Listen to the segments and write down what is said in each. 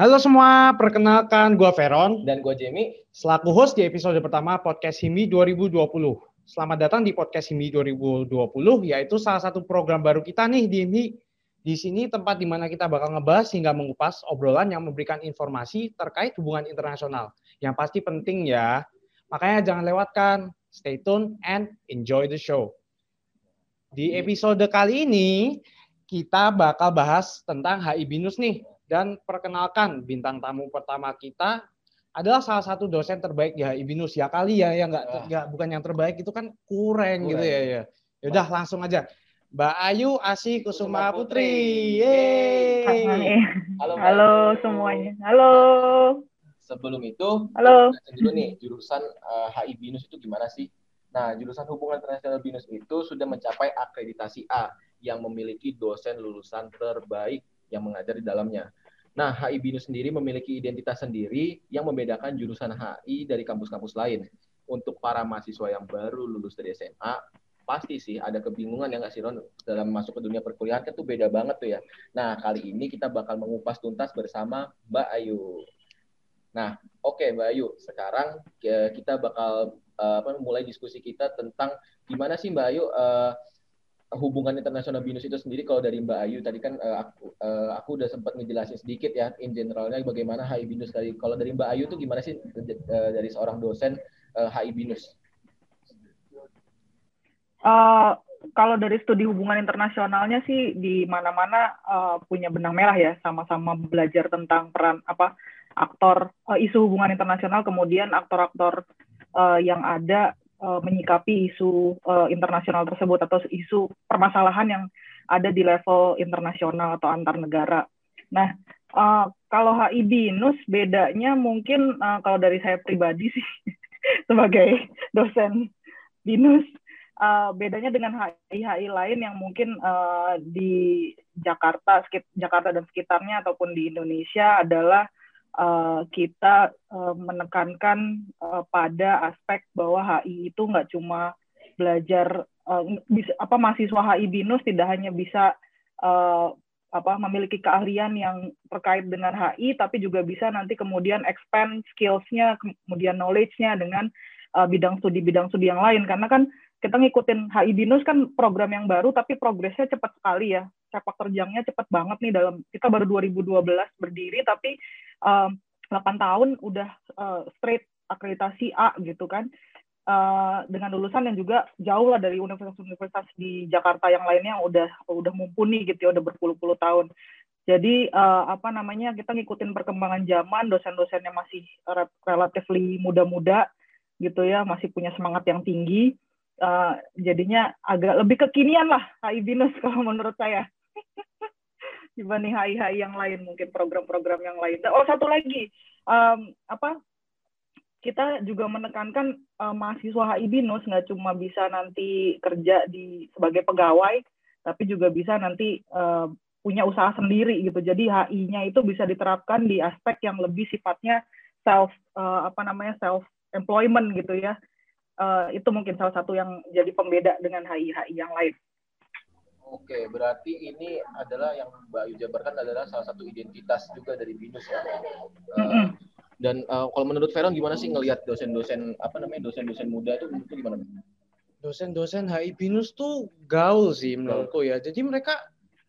Halo semua, perkenalkan gue Veron dan gue Jamie selaku host di episode pertama podcast Himi 2020. Selamat datang di podcast Himi 2020, yaitu salah satu program baru kita nih di Himi. Di sini tempat di mana kita bakal ngebahas hingga mengupas obrolan yang memberikan informasi terkait hubungan internasional. Yang pasti penting ya. Makanya jangan lewatkan. Stay tune and enjoy the show. Di episode kali ini, kita bakal bahas tentang HI Binus nih dan perkenalkan bintang tamu pertama kita adalah salah satu dosen terbaik di HI Binus ya kali ya ya nggak bukan yang terbaik itu kan kurang, gitu ya ya. Yaudah langsung aja. Mbak Ayu Asi Kusuma Putri. Yeay. Halo, Halo semuanya. Halo. Sebelum itu, Halo. dulu nih jurusan uh, eh, HI Binus itu gimana sih? Nah, jurusan Hubungan Internasional Binus itu sudah mencapai akreditasi A yang memiliki dosen lulusan terbaik yang mengajar di dalamnya. Nah, HI BINUS sendiri memiliki identitas sendiri yang membedakan jurusan HI dari kampus-kampus lain. Untuk para mahasiswa yang baru lulus dari SMA, pasti sih ada kebingungan ya nggak sih Ron dalam masuk ke dunia perkuliahan kan tuh beda banget tuh ya. Nah, kali ini kita bakal mengupas tuntas bersama Mbak Ayu. Nah, oke okay, Mbak Ayu, sekarang kita bakal uh, apa, mulai diskusi kita tentang gimana sih Mbak Ayu uh, hubungan internasional binus itu sendiri kalau dari Mbak Ayu tadi kan uh, aku uh, aku udah sempat ngejelasin sedikit ya in generalnya bagaimana HI binus tadi kalau dari Mbak Ayu tuh gimana sih uh, dari seorang dosen uh, HI binus? Uh, kalau dari studi hubungan internasionalnya sih di mana-mana uh, punya benang merah ya sama-sama belajar tentang peran apa aktor uh, isu hubungan internasional kemudian aktor-aktor uh, yang ada uh, menyikapi isu uh, internasional tersebut atau isu permasalahan yang ada di level internasional atau antar negara. Nah, uh, kalau HI BINUS bedanya mungkin uh, kalau dari saya pribadi sih sebagai dosen BINUS uh, bedanya dengan HI-HI lain yang mungkin uh, di Jakarta, Jakarta dan sekitarnya ataupun di Indonesia adalah uh, kita uh, menekankan uh, pada aspek bahwa HI itu nggak cuma belajar uh, bisa, apa mahasiswa HI binus tidak hanya bisa uh, apa memiliki keahlian yang terkait dengan HI tapi juga bisa nanti kemudian expand skillsnya kemudian knowledge-nya dengan uh, bidang studi bidang studi yang lain. Karena kan kita ngikutin HI Binus kan program yang baru tapi progresnya cepat sekali ya. Sepak terjangnya cepat banget nih dalam kita baru 2012 berdiri tapi um, 8 tahun udah uh, straight akreditasi A gitu kan. Uh, dengan lulusan yang juga jauh lah dari universitas-universitas di Jakarta yang lainnya yang udah udah mumpuni gitu ya udah berpuluh-puluh tahun. Jadi uh, apa namanya kita ngikutin perkembangan zaman dosen-dosennya masih relatif muda-muda gitu ya masih punya semangat yang tinggi. Uh, jadinya agak lebih kekinian lah HI Binus kalau menurut saya dibanding HI-HI yang lain mungkin program-program yang lain. Oh satu lagi um, apa kita juga menekankan uh, mahasiswa HI Binus nggak cuma bisa nanti kerja di sebagai pegawai tapi juga bisa nanti uh, punya usaha sendiri gitu. Jadi HI-nya itu bisa diterapkan di aspek yang lebih sifatnya self uh, apa namanya self employment gitu ya uh, itu mungkin salah satu yang jadi pembeda dengan HI-HI yang lain. Oke, berarti ini adalah yang Mbak Ayu jabarkan adalah salah satu identitas juga dari BINUS ya. Uh, Dan uh, kalau menurut Veron gimana sih ngelihat dosen-dosen apa namanya dosen-dosen muda itu itu gimana? Dosen-dosen HI BINUS tuh gaul sih menurutku ya. Jadi mereka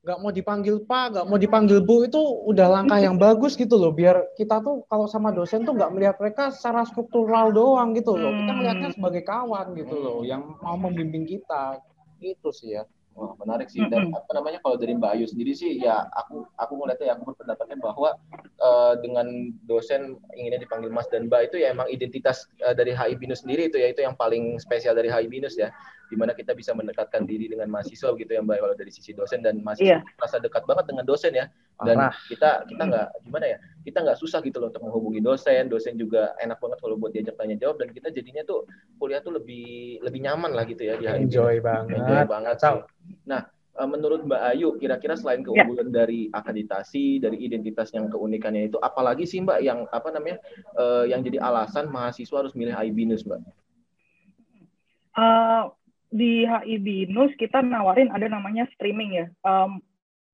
nggak mau dipanggil pak, nggak mau dipanggil bu itu udah langkah yang bagus gitu loh. Biar kita tuh kalau sama dosen tuh nggak melihat mereka secara struktural doang gitu loh. Kita melihatnya hmm. sebagai kawan gitu loh, yang mau membimbing kita. Itu sih ya. Wah, menarik sih. Dan apa namanya kalau dari Mbak Ayu sendiri sih ya aku aku ngeliatnya ya aku berpendapatnya bahwa uh, dengan dosen inginnya dipanggil Mas dan Mbak itu ya emang identitas uh, dari HI Binus sendiri itu ya itu yang paling spesial dari HI Binus ya. Di mana kita bisa mendekatkan diri dengan mahasiswa gitu ya Mbak kalau dari sisi dosen dan mahasiswa yeah. merasa dekat banget dengan dosen ya. Dan Arah. kita kita nggak gimana ya kita nggak susah gitu loh untuk menghubungi dosen. Dosen juga enak banget kalau buat diajak tanya jawab dan kita jadinya tuh kuliah tuh lebih lebih nyaman lah gitu ya di Enjoy banget. Enjoy banget. Nah, eh, menurut Mbak Ayu, kira-kira selain ya. keunggulan ya. dari akreditasi, dari identitas yang keunikannya itu, apalagi sih Mbak yang apa namanya uh, yang jadi alasan mahasiswa harus milih HI Binus, Mbak? Uh, di HI Binus kita nawarin ada namanya streaming ya. Um,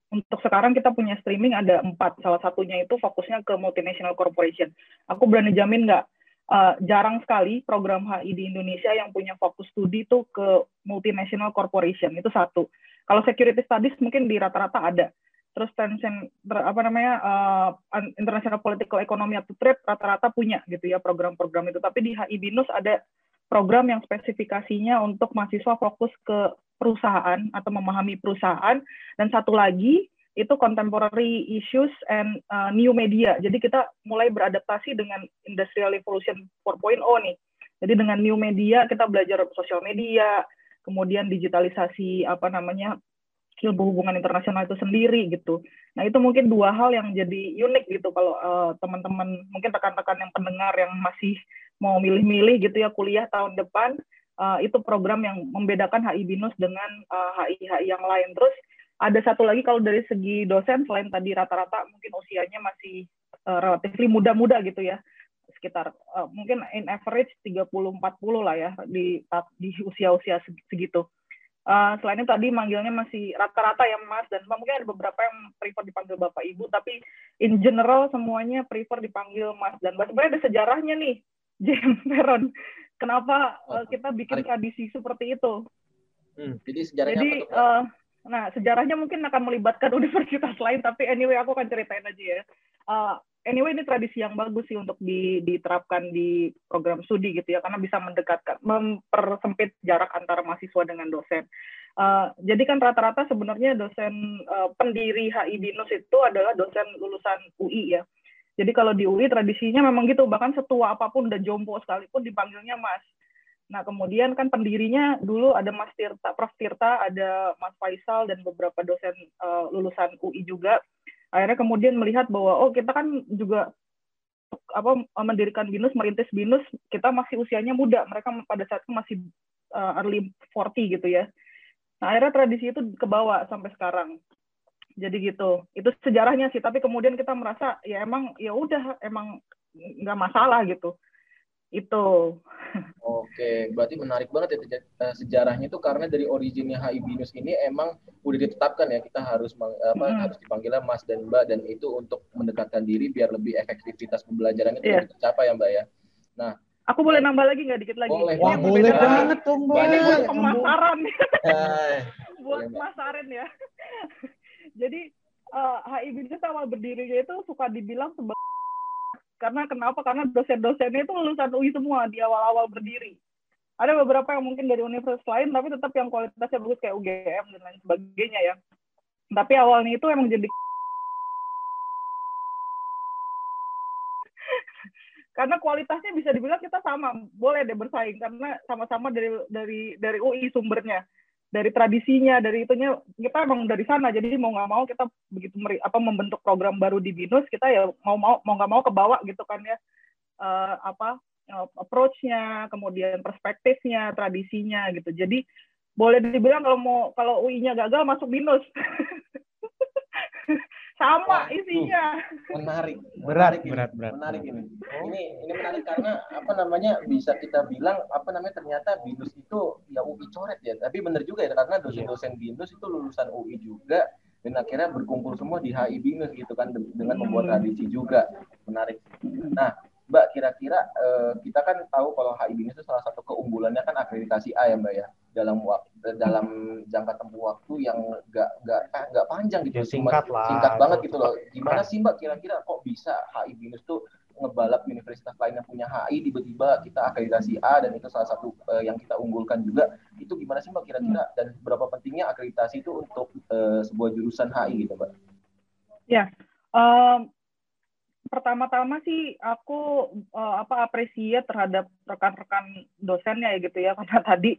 untuk sekarang kita punya streaming ada empat. Salah satunya itu fokusnya ke multinational corporation. Aku berani jamin nggak, uh, jarang sekali program HI di Indonesia yang punya fokus studi itu ke multinational corporation. Itu satu. Kalau security studies mungkin di rata-rata ada. Terus tension apa namanya uh, international political economy atau trade rata-rata punya gitu ya program-program itu. Tapi di HI Binus ada program yang spesifikasinya untuk mahasiswa fokus ke perusahaan atau memahami perusahaan dan satu lagi itu contemporary issues and uh, new media. Jadi kita mulai beradaptasi dengan industrial revolution 4.0 nih. Jadi dengan new media kita belajar sosial media, kemudian digitalisasi apa namanya ilmu hubungan internasional itu sendiri gitu. Nah itu mungkin dua hal yang jadi unik gitu kalau uh, teman-teman mungkin rekan-rekan yang pendengar yang masih mau milih-milih gitu ya kuliah tahun depan uh, itu program yang membedakan HI Binus dengan uh, HI HI yang lain. Terus ada satu lagi kalau dari segi dosen selain tadi rata-rata mungkin usianya masih uh, relatif muda-muda gitu ya sekitar uh, mungkin in average 30 40 lah ya di di usia-usia segitu. Uh, selain itu tadi manggilnya masih rata-rata ya Mas dan mungkin ada beberapa yang prefer dipanggil Bapak Ibu tapi in general semuanya prefer dipanggil Mas dan sebenarnya ada sejarahnya nih Jem Peron kenapa uh, kita bikin tradisi seperti itu. Hmm, jadi sejarahnya jadi, apa tuh? Uh, nah, sejarahnya mungkin akan melibatkan universitas lain, tapi anyway aku akan ceritain aja ya. Uh, anyway ini tradisi yang bagus sih untuk di, diterapkan di program studi gitu ya, karena bisa mendekatkan, mempersempit jarak antara mahasiswa dengan dosen. Uh, jadi kan rata-rata sebenarnya dosen uh, pendiri HI Binus itu adalah dosen lulusan UI ya. Jadi kalau di UI tradisinya memang gitu, bahkan setua apa pun dan jompo sekalipun dipanggilnya Mas. Nah kemudian kan pendirinya dulu ada Mas Tirta, Prof Tirta, ada Mas Faisal dan beberapa dosen uh, lulusan UI juga. Akhirnya kemudian melihat bahwa oh kita kan juga apa mendirikan binus, merintis binus, kita masih usianya muda. Mereka pada saat itu masih uh, early 40 gitu ya. Nah akhirnya tradisi itu kebawa sampai sekarang jadi gitu itu sejarahnya sih tapi kemudian kita merasa ya emang ya udah emang nggak masalah gitu itu oke berarti menarik banget ya eh, sejarahnya itu karena dari originnya HI Binus ini emang udah ditetapkan ya kita harus apa hmm. harus dipanggilnya Mas dan Mbak dan itu untuk mendekatkan diri biar lebih efektivitas pembelajaran itu yeah. tercapai ya Mbak ya nah Aku boleh nambah lagi nggak dikit lagi? Boleh. Wah, boleh banget tuh, Mbak. Ini buat pemasaran. buat pemasaran ya. Jadi uh, HI Binus awal berdirinya itu suka dibilang sebagai karena kenapa? Karena dosen-dosennya itu lulusan UI semua di awal-awal berdiri. Ada beberapa yang mungkin dari universitas lain, tapi tetap yang kualitasnya bagus kayak UGM dan lain sebagainya ya. Tapi awalnya itu emang jadi karena kualitasnya bisa dibilang kita sama, boleh deh bersaing karena sama-sama dari dari dari UI sumbernya dari tradisinya dari itunya kita emang dari sana. Jadi mau nggak mau kita begitu meri, apa membentuk program baru di binus kita ya mau mau mau nggak mau kebawa gitu kan ya uh, apa uh, approach-nya kemudian perspektifnya tradisinya gitu. Jadi boleh dibilang kalau mau kalau UI-nya gagal masuk binus sama isinya. Menarik. Berat, menarik berat, berat. Menarik ini. Ini ini menarik karena apa namanya bisa kita bilang apa namanya ternyata BINUS itu ya UI coret ya. Tapi benar juga ya karena dosen-dosen BINUS itu lulusan UI juga dan akhirnya berkumpul semua di HI BINUS gitu kan dengan membuat tradisi juga. Menarik. Nah, Mbak kira-kira uh, kita kan tahu kalau HI BINUS itu salah satu keunggulannya kan akreditasi A ya Mbak ya? Dalam waktu dalam jangka tempuh waktu yang nggak nggak eh, nggak panjang gitu ya, singkat Cuma, lah singkat banget gitu loh. gimana sih Mbak kira-kira kok bisa HI BINUS tuh ngebalap universitas lain yang punya HI tiba-tiba kita akreditasi A dan itu salah satu uh, yang kita unggulkan juga? Itu gimana sih Mbak kira-kira? Dan berapa pentingnya akreditasi itu untuk uh, sebuah jurusan HI gitu Mbak? Ya, um, pertama-tama sih aku uh, apa apresiat terhadap rekan-rekan dosennya ya gitu ya. Karena tadi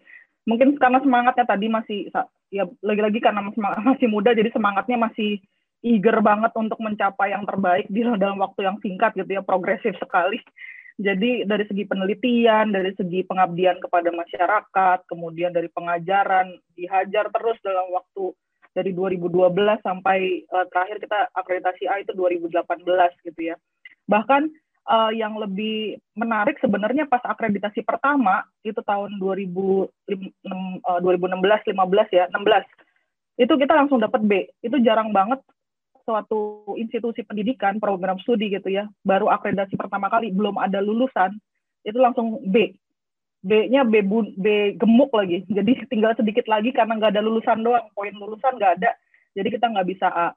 mungkin karena semangatnya tadi masih ya lagi-lagi karena masih muda jadi semangatnya masih eager banget untuk mencapai yang terbaik di dalam waktu yang singkat gitu ya progresif sekali. Jadi dari segi penelitian dari segi pengabdian kepada masyarakat kemudian dari pengajaran dihajar terus dalam waktu dari 2012 sampai uh, terakhir kita akreditasi A itu 2018 gitu ya. Bahkan uh, yang lebih menarik sebenarnya pas akreditasi pertama itu tahun 2000, uh, 2016 15 ya 16 itu kita langsung dapat B. Itu jarang banget suatu institusi pendidikan program studi gitu ya baru akreditasi pertama kali belum ada lulusan itu langsung B B-nya B, B gemuk lagi. Jadi tinggal sedikit lagi karena nggak ada lulusan doang. Poin lulusan nggak ada. Jadi kita nggak bisa A.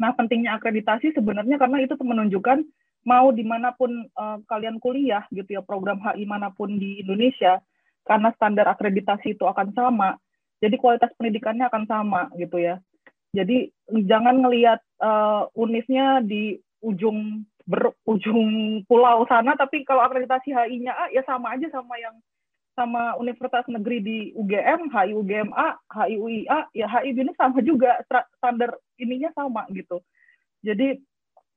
Nah pentingnya akreditasi sebenarnya karena itu menunjukkan mau di mana pun uh, kalian kuliah gitu ya program HI mana pun di Indonesia karena standar akreditasi itu akan sama jadi kualitas pendidikannya akan sama gitu ya. Jadi jangan ngelihat uh, univnya di ujung ber, ujung pulau sana, tapi kalau akreditasi HI-nya A ya sama aja sama yang sama universitas negeri di UGM, HI UGMA, HI UIA, ya HI BINUS sama juga standar ininya sama gitu. Jadi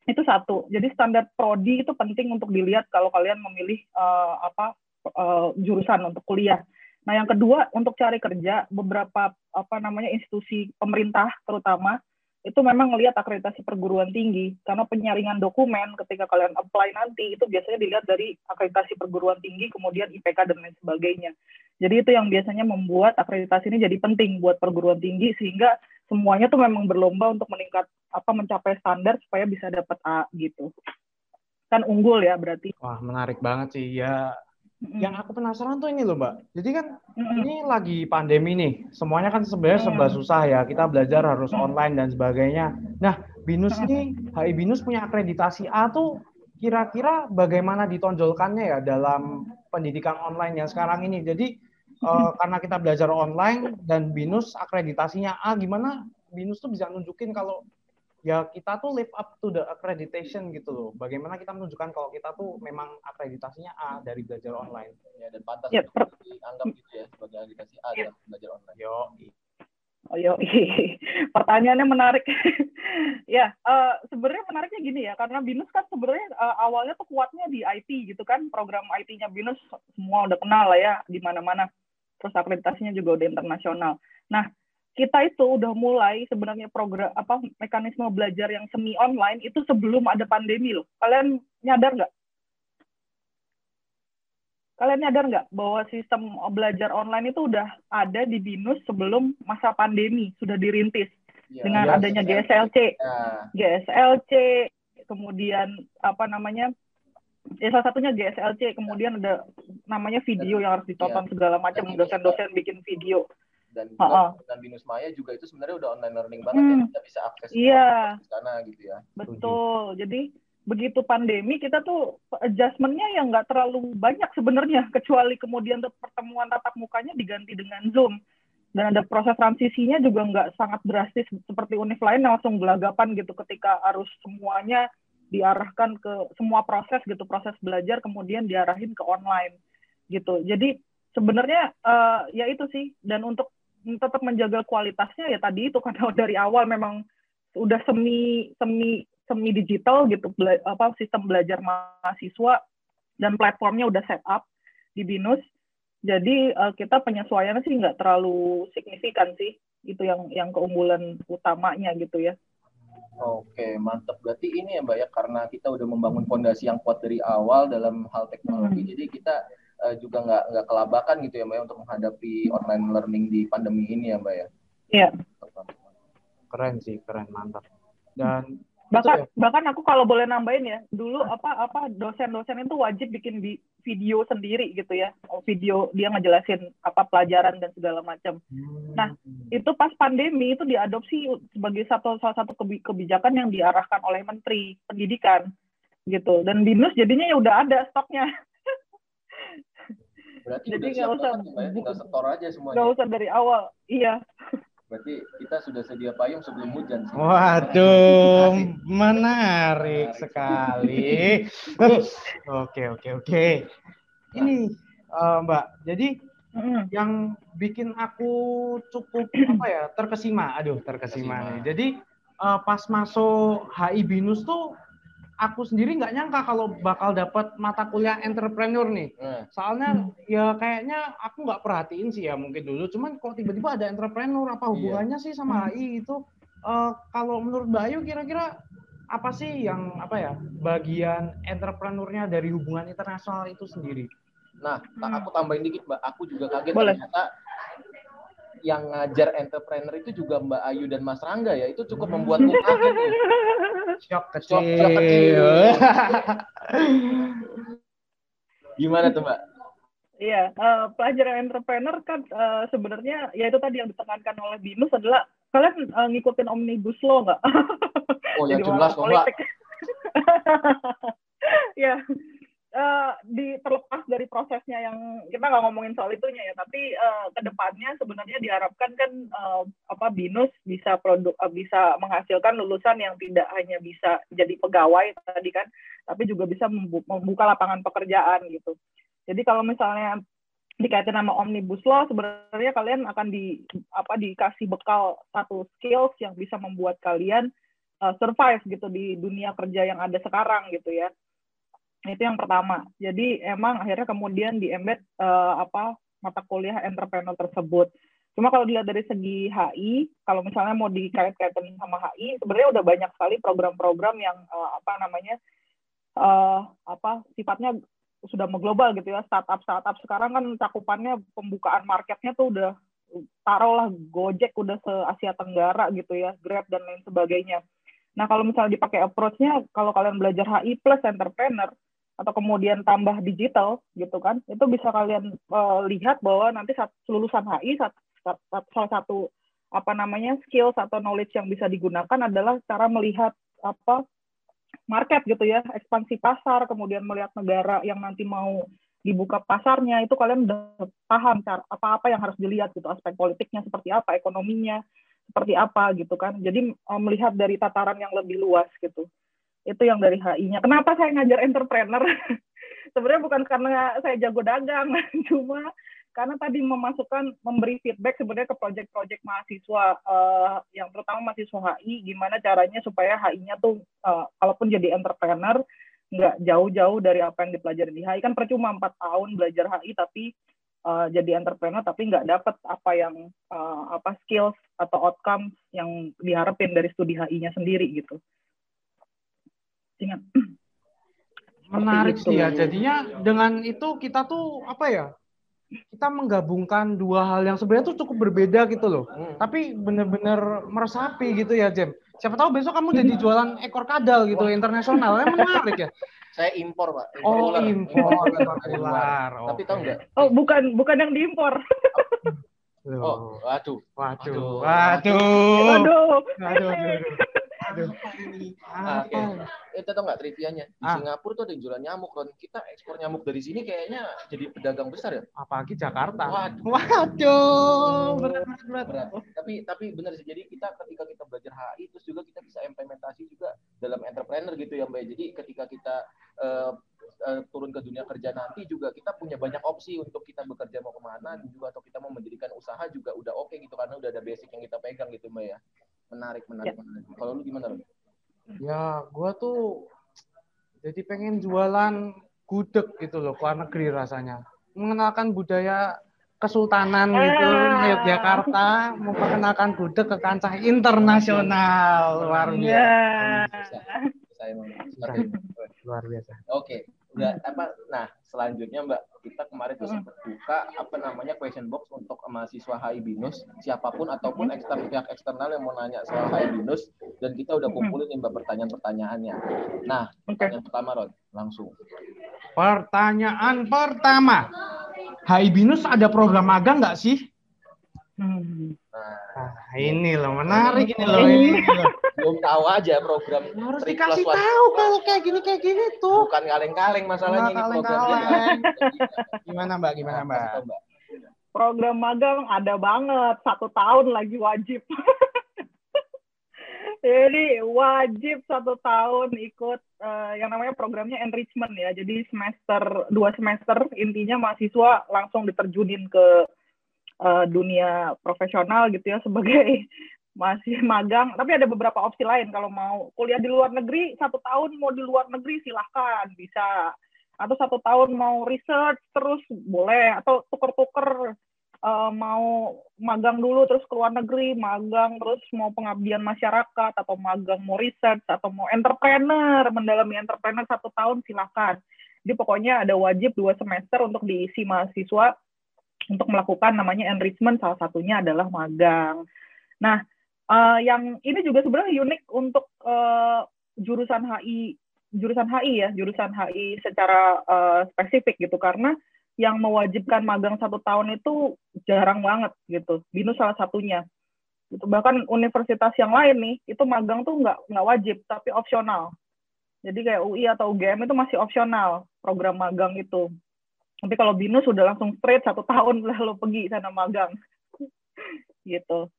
itu satu. Jadi standar prodi itu penting untuk dilihat kalau kalian memilih uh, apa uh, jurusan untuk kuliah. Nah, yang kedua untuk cari kerja beberapa apa namanya institusi pemerintah terutama itu memang melihat akreditasi perguruan tinggi karena penyaringan dokumen ketika kalian apply nanti itu biasanya dilihat dari akreditasi perguruan tinggi kemudian IPK dan lain sebagainya. Jadi itu yang biasanya membuat akreditasi ini jadi penting buat perguruan tinggi sehingga semuanya tuh memang berlomba untuk meningkat apa mencapai standar supaya bisa dapat A gitu. Kan unggul ya berarti. Wah, menarik banget sih. Ya yang aku penasaran tuh ini loh mbak. Jadi kan ini lagi pandemi nih. Semuanya kan sebenarnya serba susah ya. Kita belajar harus online dan sebagainya. Nah binus ini HI binus punya akreditasi A tuh kira-kira bagaimana ditonjolkannya ya dalam pendidikan online yang sekarang ini? Jadi uh, karena kita belajar online dan binus akreditasinya A gimana binus tuh bisa nunjukin kalau ya kita tuh live up to the accreditation gitu loh. Bagaimana kita menunjukkan kalau kita tuh memang akreditasinya A dari belajar online. Ya, dan pantas ya, per... dianggap gitu ya sebagai akreditasi A ya. dalam belajar online. Yo. Oh, yo. Pertanyaannya menarik. ya, uh, sebenarnya menariknya gini ya, karena BINUS kan sebenarnya uh, awalnya tuh kuatnya di IT gitu kan, program IT-nya BINUS semua udah kenal lah ya di mana-mana. Terus akreditasinya juga udah internasional. Nah, kita itu udah mulai sebenarnya program apa mekanisme belajar yang semi online itu sebelum ada pandemi loh. Kalian nyadar nggak? Kalian nyadar nggak bahwa sistem belajar online itu udah ada di BINUS sebelum masa pandemi sudah dirintis ya, dengan ya, adanya ya. GSLC, ya. GSLC, kemudian apa namanya ya salah satunya GSLC, kemudian ada namanya video yang harus ditonton ya. segala macam dosen-dosen bikin video dan juga uh -uh. dan Binus Maya juga itu sebenarnya udah online learning banget ya. hmm. ya kita bisa akses iya. ke sana gitu ya betul jadi begitu pandemi kita tuh adjustmentnya yang nggak terlalu banyak sebenarnya kecuali kemudian pertemuan tatap mukanya diganti dengan zoom dan ada proses transisinya juga nggak sangat drastis seperti univ lain yang langsung gelagapan gitu ketika harus semuanya diarahkan ke semua proses gitu proses belajar kemudian diarahin ke online gitu jadi sebenarnya uh, ya itu sih dan untuk tetap menjaga kualitasnya ya tadi itu karena dari awal memang udah semi semi semi digital gitu bela, apa sistem belajar mahasiswa dan platformnya udah set up di binus jadi uh, kita penyesuaiannya sih nggak terlalu signifikan sih itu yang yang keunggulan utamanya gitu ya Oke, mantap. Berarti ini ya Mbak ya, karena kita udah membangun fondasi yang kuat dari awal dalam hal teknologi, hmm. jadi kita uh, juga nggak nggak kelabakan gitu ya mbak ya, untuk menghadapi online learning di pandemi ini ya mbak ya. Iya. Keren sih, keren mantap. Dan bahkan ya? bahkan aku kalau boleh nambahin ya, dulu apa apa dosen-dosen itu wajib bikin video sendiri gitu ya, oh, video dia ngejelasin apa pelajaran dan segala macam. Hmm. Nah itu pas pandemi itu diadopsi sebagai satu salah satu kebijakan yang diarahkan oleh Menteri Pendidikan gitu dan binus jadinya ya udah ada stoknya Berarti Jadi nggak usah ya? tinggal setor aja semuanya. Nggak usah dari awal, iya. Berarti kita sudah sedia payung sebelum hujan. Sih. Waduh, menarik sekali. Oke, oke, oke. Ini uh, Mbak, jadi mm. yang bikin aku cukup apa ya terkesima, aduh terkesima, nih. Jadi uh, pas masuk HI Binus tuh aku sendiri nggak nyangka kalau bakal dapat mata kuliah entrepreneur nih. Hmm. Soalnya hmm. ya kayaknya aku nggak perhatiin sih ya mungkin dulu. Cuman kok tiba-tiba ada entrepreneur apa iya. hubungannya iya. sih sama HI hmm. itu? Uh, kalau menurut Mbak Ayu kira-kira apa sih yang apa ya bagian entrepreneurnya dari hubungan internasional itu sendiri? Nah, hmm. aku tambahin dikit Mbak. Aku juga kaget Boleh. ternyata yang ngajar entrepreneur itu juga Mbak Ayu dan Mas Rangga ya. Itu cukup membuatku kaget nih. Shock kecil. Shock, shock kecil. Gimana tuh Mbak? Iya, uh, pelajaran entrepreneur kan uh, sebenarnya ya itu tadi yang ditekankan oleh Binus adalah kalian uh, ngikutin omnibus law nggak? Oh ya jelas kok Mbak. ya, uh, di terlepas dari prosesnya yang kita nggak ngomongin soal itunya ya, tapi uh, ke depannya sebenarnya diharapkan kan uh, apa binus bisa produk uh, bisa menghasilkan lulusan yang tidak hanya bisa jadi pegawai tadi kan, tapi juga bisa membuka lapangan pekerjaan gitu. Jadi kalau misalnya dikaitin sama omnibus law sebenarnya kalian akan di apa dikasih bekal satu skills yang bisa membuat kalian uh, survive gitu di dunia kerja yang ada sekarang gitu ya itu yang pertama. Jadi emang akhirnya kemudian di embed uh, apa mata kuliah entrepreneur tersebut. Cuma kalau dilihat dari segi HI, kalau misalnya mau dikait-kaitan sama HI, sebenarnya udah banyak sekali program-program yang uh, apa namanya uh, apa sifatnya sudah mengglobal gitu ya. Startup startup sekarang kan cakupannya pembukaan marketnya tuh udah taruhlah Gojek udah se Asia Tenggara gitu ya, Grab dan lain sebagainya. Nah, kalau misalnya dipakai approach-nya, kalau kalian belajar HI plus entrepreneur, atau kemudian tambah digital gitu kan itu bisa kalian uh, lihat bahwa nanti saat lulusan HI saat, saat, saat, salah satu apa namanya skills atau knowledge yang bisa digunakan adalah cara melihat apa market gitu ya ekspansi pasar kemudian melihat negara yang nanti mau dibuka pasarnya itu kalian udah paham cara apa-apa yang harus dilihat gitu aspek politiknya seperti apa ekonominya seperti apa gitu kan. Jadi uh, melihat dari tataran yang lebih luas gitu itu yang dari HI-nya. Kenapa saya ngajar entrepreneur? Sebenarnya bukan karena saya jago dagang, cuma karena tadi memasukkan memberi feedback sebenarnya ke proyek-proyek mahasiswa uh, yang terutama mahasiswa HI gimana caranya supaya HI-nya tuh uh, kalaupun jadi entrepreneur nggak jauh-jauh dari apa yang dipelajari di HI kan percuma empat tahun belajar HI tapi uh, jadi entrepreneur tapi nggak dapat apa yang uh, apa skills atau outcome yang diharapin dari studi HI-nya sendiri gitu ingat menarik sih ya. jadinya dengan itu kita tuh apa ya kita menggabungkan dua hal yang sebenarnya tuh cukup berbeda gitu loh. Hmm. tapi bener-bener meresapi gitu ya Jem. Siapa tahu besok kamu jadi jualan ekor kadal gitu Wah. internasional. Yang menarik ya? Saya impor pak. Impor oh ular. impor. Ular. tapi tahu nggak? Oh bukan bukan yang diimpor. Oh waduh. Waduh. Waduh. Waduh. Waduh, waduh. Aduh. Nah, okay. Itu tau nggak trivianya? Di ah. Singapura tuh ada yang jualan nyamuk, Ron. Kita ekspor nyamuk dari sini kayaknya jadi pedagang besar ya. Apalagi Jakarta. Waduh. Waduh. Berat, berat, berat. Tapi tapi benar sih. Jadi kita ketika kita belajar HI, terus juga kita bisa implementasi juga dalam entrepreneur gitu ya, Mbak. Jadi ketika kita uh, uh, turun ke dunia kerja nanti juga kita punya banyak opsi untuk kita bekerja mau ke mana juga atau kita mau mendirikan usaha juga udah oke okay gitu karena udah ada basic yang kita pegang gitu mbak ya menarik menarik, ya. menarik. kalau lu gimana lu ya gua tuh jadi pengen jualan gudeg gitu loh luar negeri rasanya mengenalkan budaya kesultanan gitu ah. Yogyakarta memperkenalkan gudeg ke kancah internasional luar biasa. Ya. Luar biasa. Oke, udah apa? Nah, selanjutnya Mbak, kita kemarin tuh sempat buka apa namanya question box untuk mahasiswa HI Binus, siapa pun ataupun eksternal pihak eksternal yang mau nanya soal HI Binus dan kita udah kumpulin nih Mbak pertanyaan-pertanyaannya. Nah, pertanyaan pertama Ron, langsung. Pertanyaan pertama. HI Binus ada program magang nggak sih? Hmm. Nah, ini loh menarik ini loh. Ini. Belum tahu aja program. Harus dikasih tahu kalau kayak gini kayak gini tuh. Bukan kaleng-kaleng masalahnya ini programnya. Gimana Mbak? Gimana Mbak? Program magang ada banget, satu tahun lagi wajib. Jadi wajib satu tahun ikut uh, yang namanya programnya enrichment ya. Jadi semester dua semester intinya mahasiswa langsung diterjunin ke uh, dunia profesional gitu ya sebagai masih magang. Tapi ada beberapa opsi lain. Kalau mau kuliah di luar negeri satu tahun mau di luar negeri silahkan. Bisa. Atau satu tahun mau research terus boleh. Atau tuker-tuker uh, mau magang dulu terus ke luar negeri magang terus mau pengabdian masyarakat atau magang mau research atau mau entrepreneur mendalami entrepreneur satu tahun silahkan. Jadi pokoknya ada wajib dua semester untuk diisi mahasiswa untuk melakukan namanya enrichment salah satunya adalah magang. Nah, uh, yang ini juga sebenarnya unik untuk uh, jurusan HI jurusan HI ya, jurusan HI secara uh, spesifik gitu karena yang mewajibkan magang satu tahun itu jarang banget gitu. Binus salah satunya. Gitu. Bahkan universitas yang lain nih itu magang tuh nggak nggak wajib tapi opsional. Jadi kayak UI atau UGM itu masih opsional program magang itu. Tapi kalau Binus sudah langsung straight satu tahun lalu pergi sana magang. gitu.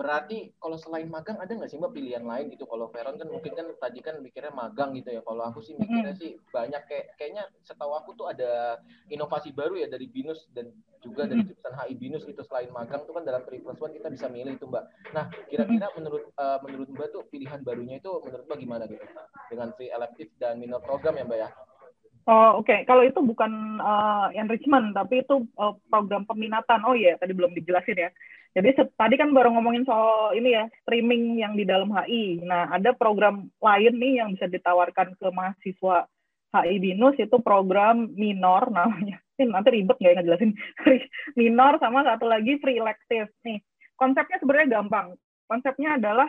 Berarti kalau selain magang ada nggak sih mbak pilihan lain gitu? Kalau Veron kan mungkin kan tadi kan mikirnya magang gitu ya. Kalau aku sih mikirnya sih banyak kayak kayaknya setahu aku tuh ada inovasi baru ya dari Binus dan juga dari jurusan HI Binus itu selain magang tuh kan dalam 3 plus one kita bisa milih itu mbak. Nah kira-kira menurut uh, menurut mbak tuh pilihan barunya itu menurut mbak gimana gitu? Dengan free elective dan minor program ya mbak ya? Oh oke, okay. kalau itu bukan uh, enrichment tapi itu uh, program peminatan. Oh iya, yeah. tadi belum dijelasin ya. Jadi tadi kan baru ngomongin soal ini ya streaming yang di dalam HI. Nah ada program lain nih yang bisa ditawarkan ke mahasiswa HI Binus itu program minor namanya. Ini nanti ribet nggak ya ngejelasin minor sama satu lagi free elective nih. Konsepnya sebenarnya gampang. Konsepnya adalah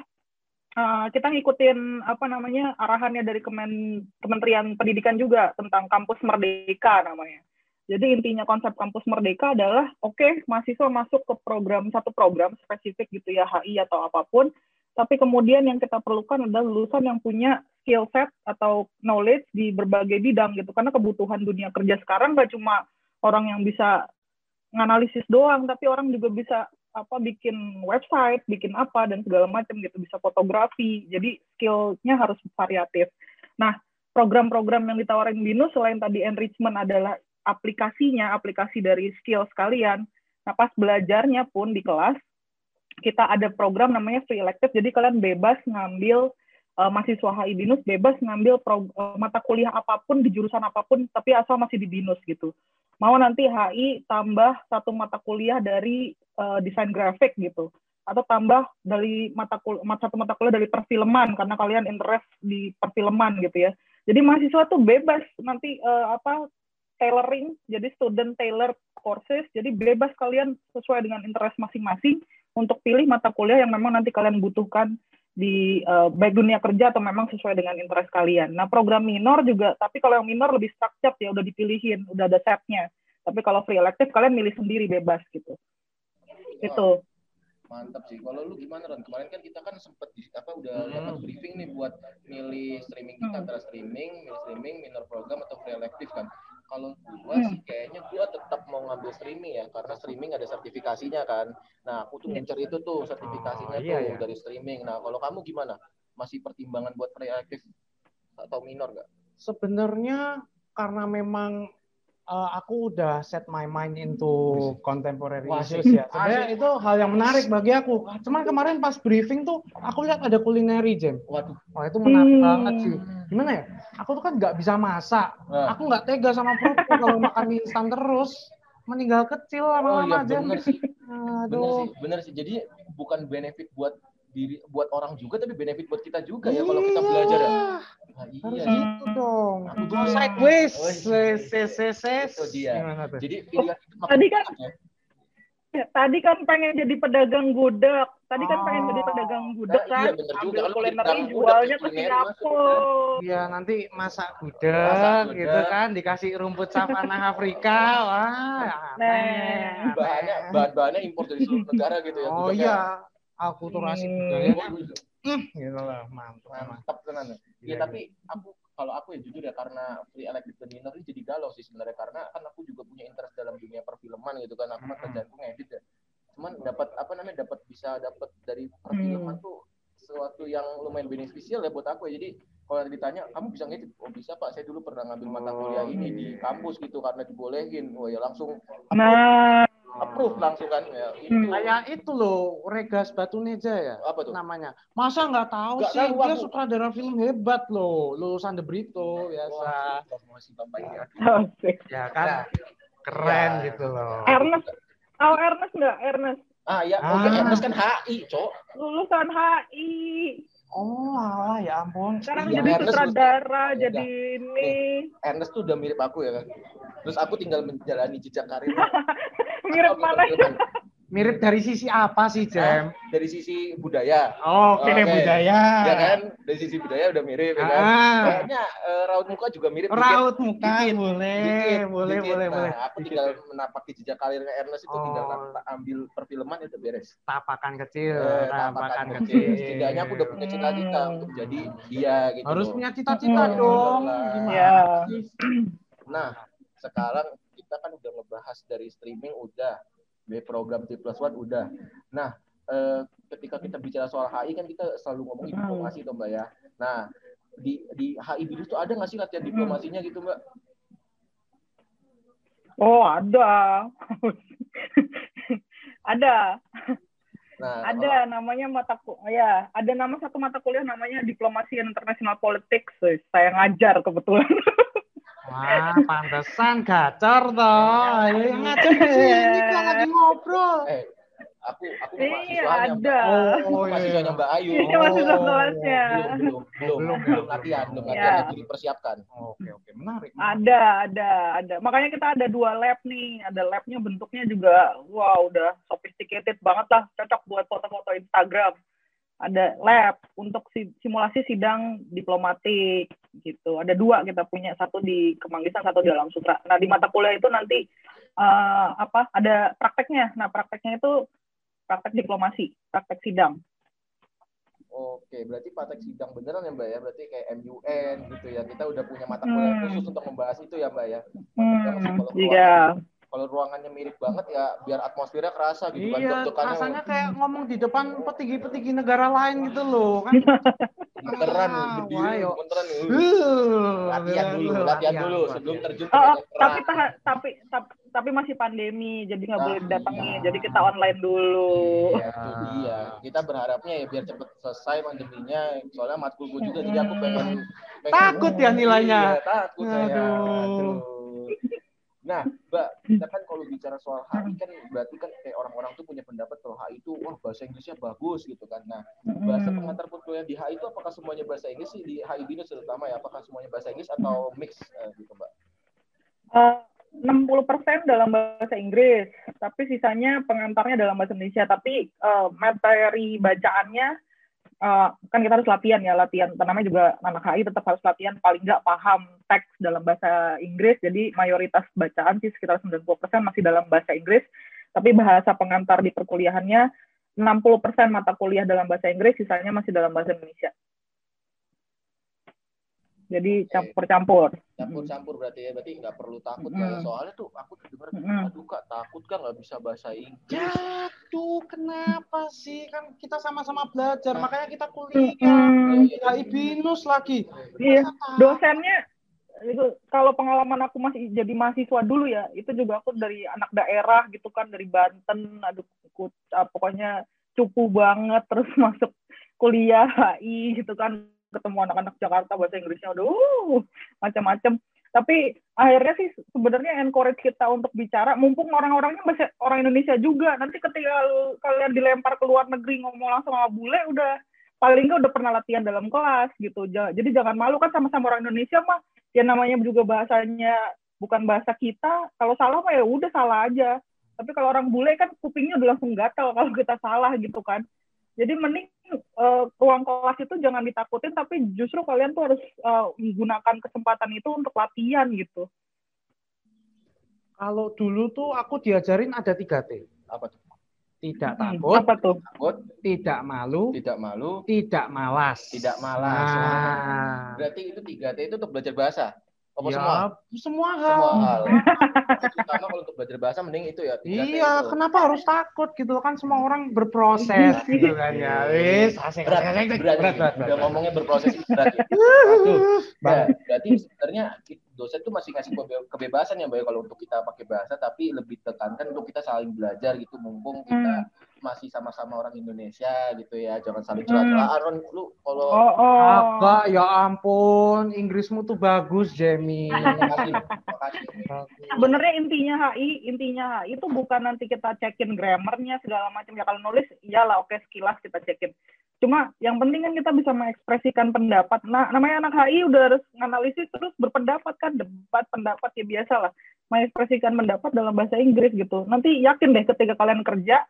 uh, kita ngikutin apa namanya arahannya dari Kemen, Kementerian Pendidikan juga tentang kampus merdeka namanya. Jadi intinya konsep kampus merdeka adalah oke okay, mahasiswa masuk ke program satu program spesifik gitu ya HI atau apa pun, tapi kemudian yang kita perlukan adalah lulusan yang punya skill set atau knowledge di berbagai bidang gitu karena kebutuhan dunia kerja sekarang gak cuma orang yang bisa nganalisis doang, tapi orang juga bisa apa bikin website, bikin apa dan segala macam gitu, bisa fotografi. Jadi skillnya harus variatif. Nah, program-program yang ditawarin Binus selain tadi enrichment adalah aplikasinya, aplikasi dari skill sekalian. Nah, pas belajarnya pun di kelas, kita ada program namanya free elective, jadi kalian bebas ngambil uh, mahasiswa HI BINUS bebas ngambil pro, uh, mata kuliah apa pun di jurusan apa pun, tapi asal masih di BINUS gitu. Mau nanti HI tambah satu mata kuliah dari uh, desain grafik gitu, atau tambah dari mata kuliah, satu mata kuliah dari perfilman karena kalian interest di perfilman gitu ya. Jadi mahasiswa tuh bebas nanti uh, apa tailoring, jadi student tailor courses, jadi bebas kalian sesuai dengan interest masing-masing untuk pilih mata kuliah yang memang nanti kalian butuhkan di uh, baik dunia kerja atau memang sesuai dengan interest kalian. Nah program minor juga, tapi kalau yang minor lebih structured ya udah dipilihin, udah ada setnya. Tapi kalau free elective kalian milih sendiri bebas gitu. Wow. Itu. Mantap sih. Kalau lu gimana Ron? Kemarin kan kita kan sempat apa udah hmm. dapat briefing nih buat milih streaming kita hmm. antara streaming, milih streaming, minor program atau free elective kan kalau gua hmm. sih kayaknya gua tetap mau ngambil streaming ya karena streaming ada sertifikasinya kan nah aku tuh iya. ngincer itu tuh sertifikasinya oh, iya, tuh iya. dari streaming nah kalau kamu gimana masih pertimbangan buat reaktif atau minor gak sebenarnya karena memang uh, aku udah set my mind into contemporary Wah, issues ya. Sebenarnya itu hal yang menarik bagi aku. Cuman kemarin pas briefing tuh aku lihat ada culinary jam. Waduh. Wah itu menarik hmm. banget sih. Gimana ya? Aku tuh kan nggak bisa masak. Nah. Aku nggak tega sama perutku kalau makan mie instan terus. Meninggal kecil lama-lama oh, iya, bener sih. Aduh. Bener sih, bener sih. Jadi bukan benefit buat diri buat orang juga tapi benefit buat kita juga ya kalau kita belajar ya. Nah, iya. Harus gitu dong. Aku nah, sideways. Oh, iya. Itu dia. Jadi pilihan itu tadi kan ya, tadi kan pengen jadi pedagang gudeg. Tadi kan pengen jadi pedagang gudeg nah, kan. Iya, bener Ambil juga. kuliner jualnya ke Singapura. Iya, nanti masak gudeg gitu kan, dikasih rumput savana Afrika. Wah. Nah. Bahannya bahan-bahannya impor dari seluruh negara gitu ya. Oh iya akulturasi hmm. budayanya hmm, gitu lah mantap mantap tenan ya iya, tapi iya. aku kalau aku ya jujur ya karena free elective seminar ini jadi galau sih sebenarnya. Karena kan aku juga punya interest dalam dunia perfilman gitu kan. Aku kan kerjaanku ngedit ya. Cuman dapat apa namanya dapat bisa dapat dari perfilman hmm. tuh sesuatu yang lumayan beneficial ya buat aku ya. Jadi kalau ditanya kamu bisa ngedit? Oh bisa pak. Saya dulu pernah ngambil mata kuliah ini di kampus gitu karena dibolehin. Oh ya langsung nah approve langsung kan ya? Itu. Hmm. kayak itu loh Regas Batu Neja ya apa tuh? namanya. Masa nggak tahu gak sih? tahu, dia aku. sutradara film hebat loh lulusan The Brito biasa. Ya. ya kan? Ya. keren ya. gitu loh. Ernest. Tahu Ernest nggak Ernest? Ah ya oh ah. Ernest kan HI cok. Lulusan HI Oh, alah, ya ampun. Sekarang Iya, jadi Ernest sutradara, Iya. jadi ini Ernest tuh udah mirip aku ya kan. Terus aku tinggal menjalani jejak karir. mirip mana? Mirip dari sisi apa sih, Jem? Dari sisi budaya. Oke, Oke. budaya. Ya kan? Dari sisi budaya udah mirip ya kan. Ah. Kayaknya eh, raut muka juga mirip. dikit. Raut muka Dikit, boleh, dikit, boleh, dikit. boleh, Nah, boleh. Aku tinggal menapaki jejak karirnya Ernest itu tinggal Oh. na- ambil perfilman itu beres. Tapakan kecil, Eh, tapakan tapakan kecil. kecil. Setidaknya aku udah punya cita-cita Hmm. untuk jadi dia gitu. Harus loh. punya cita-cita Hmm. dong. Lah. Gimana Ya. Nah, sekarang kita kan udah ngebahas dari streaming udah, dari program T plus One udah. Nah, eh, ketika kita bicara soal HI kan kita selalu ngomongin Hmm. diplomasi tuh Mbak ya. Nah, di di HI Binus tuh ada nggak sih latihan diplomasinya gitu Mbak? Oh, ada. ada. Nah, Ada namanya mata ya, ada nama satu mata kuliah namanya Diplomasi Politics. Wih, Saya ngajar kebetulan. Wah, pantesan gacor toh. Ayo ngajar di sini kita lagi ngobrol. eh, aku aku Iya, mahasiswanya ada. Oh, iya. mahasiswanya Mbak Ayu. Ini mahasiswa Oh. kelasnya. Belum, belum, belum, Belum, ya. latihan, belum Ya. latihan lagi dipersiapkan. Oke, oke, menarik. Ada, ada, ada. Makanya kita ada dua lab nih. Ada labnya bentuknya juga, wow, udah sophisticated banget lah. Cocok buat foto-foto Instagram. Ada lab untuk si- simulasi sidang diplomatik gitu. Ada dua kita punya, satu di Kemanggisan, satu di Alam Sutra. Nah di mata kuliah itu nanti eh, apa? Ada prakteknya. Nah prakteknya itu praktek diplomasi, praktek sidang. Oke, berarti praktek sidang beneran ya Mbak ya? Berarti kayak MUN gitu ya. Kita udah punya mata kuliah Hmm. khusus untuk membahas itu ya Mbak ya. Hmm, iya. Kalau ruangannya mirip banget ya biar atmosfernya kerasa gitu kan. Iya, Deg-degannya rasanya kayak ngomong di depan petinggi-petinggi negara lain gitu loh. Kan beneran Ah, berdiri beneran. Uh, Latihan dulu, latihan dulu sebelum terjun Oh, oh, tapi, tapi tapi tapi masih pandemi, jadi nggak Ah, boleh didatangi. iya. Jadi kita online dulu. Iya, itu dia. Kita berharapnya ya biar cepet selesai pandeminya. Soalnya matkulku juga, jadi aku pengen, pengen Takut ya nilainya. Iya, takut saya. Aduh. Nah, Mbak, kita kan kalau bicara soal HI kan berarti kan kayak orang-orang tuh punya pendapat kalau HI itu wah bahasa Inggrisnya bagus gitu kan. Nah, bahasa pengantar perkuliahan di HI itu apakah semuanya bahasa Inggris sih di HI Binus terutama ya? Apakah semuanya bahasa Inggris atau mix eh, gitu, Mbak? Eh, 60% dalam bahasa Inggris, tapi sisanya pengantarnya dalam bahasa Indonesia. Tapi eh, materi bacaannya eh, kan kita harus latihan ya, latihan. Namanya juga anak HI tetap harus latihan paling nggak paham teks dalam bahasa Inggris. Jadi mayoritas bacaan sih sekitar 90% masih dalam bahasa Inggris. Tapi bahasa pengantar di perkuliahannya 60% mata kuliah dalam bahasa Inggris, sisanya masih dalam bahasa Indonesia. Jadi campur-campur. Campur-campur berarti ya, berarti nggak perlu takut Mm. ya. Soalnya tuh aku dengar, Mm. aduh kak takut kak nggak bisa bahasa Inggris. Ya tuh kenapa sih kan kita sama-sama belajar Nah. makanya kita kuliah Mm. HI binus lagi. Iya, dosennya itu kalau pengalaman aku masih jadi mahasiswa dulu ya itu juga aku dari anak daerah gitu kan dari Banten aduh ikut ah, pokoknya cupu banget terus masuk kuliah HI gitu kan ketemu anak-anak Jakarta bahasa Inggrisnya aduh macam-macam. Tapi akhirnya sih sebenarnya encourage kita untuk bicara mumpung orang-orangnya bahasa orang Indonesia juga. Nanti ketika kalian dilempar ke luar negeri ngomong langsung sama bule udah paling nggak udah pernah latihan dalam kelas gitu. Ja- jadi jangan malu kan sama-sama orang Indonesia mah. Ya namanya juga bahasanya bukan bahasa kita. Kalau salah mah ya udah salah aja. Tapi kalau orang bule kan kupingnya udah langsung gatal kalau kita salah gitu kan. Jadi mending eh, ruang kelas itu jangan ditakutin tapi justru kalian tuh harus eh, menggunakan kesempatan itu untuk latihan gitu Kalau dulu tuh aku diajarin ada 3T. Apa tuh? Tidak Hmm, takut, apa tuh Takut, tidak malu, tidak malu, tidak malas. tidak malas. Nah, Berarti itu tiga T itu untuk belajar bahasa. Apa ya, semua? semua hal. Semua hal. Terutama kalau untuk belajar bahasa mending itu ya. 3T Iya, itu. kenapa harus takut gitu kan semua orang berproses gitu kan ya. Wis, asik. berat, asik, asik, asik. berat, berat, berat, udah berat. ngomongnya berproses berat ya. Aduh, Bang. ya, berarti sebenarnya dosen tuh masih ngasih kebe- kebebasan ya Mbak ya, kalau untuk kita pakai bahasa tapi lebih tekankan untuk kita saling belajar gitu. Mumpung kita Hmm. masih sama-sama orang Indonesia gitu ya jangan saling celah-celah Aaron lu kalau oh oh. Apa? Ya ampun, Inggrismu tuh bagus, Jamie. makasih makasih sebenarnya intinya HI intinya HI itu bukan nanti kita cekin grammarnya segala macam. Ya kalau nulis iyalah oke sekilas kita cekin. Cuma yang penting kan kita bisa mengekspresikan pendapat. Nah, namanya anak HI udah harus nganalisis terus berpendapat kan, debat pendapat ya biasa lah. Mengekspresikan pendapat dalam bahasa Inggris gitu. Nanti yakin deh ketika kalian kerja,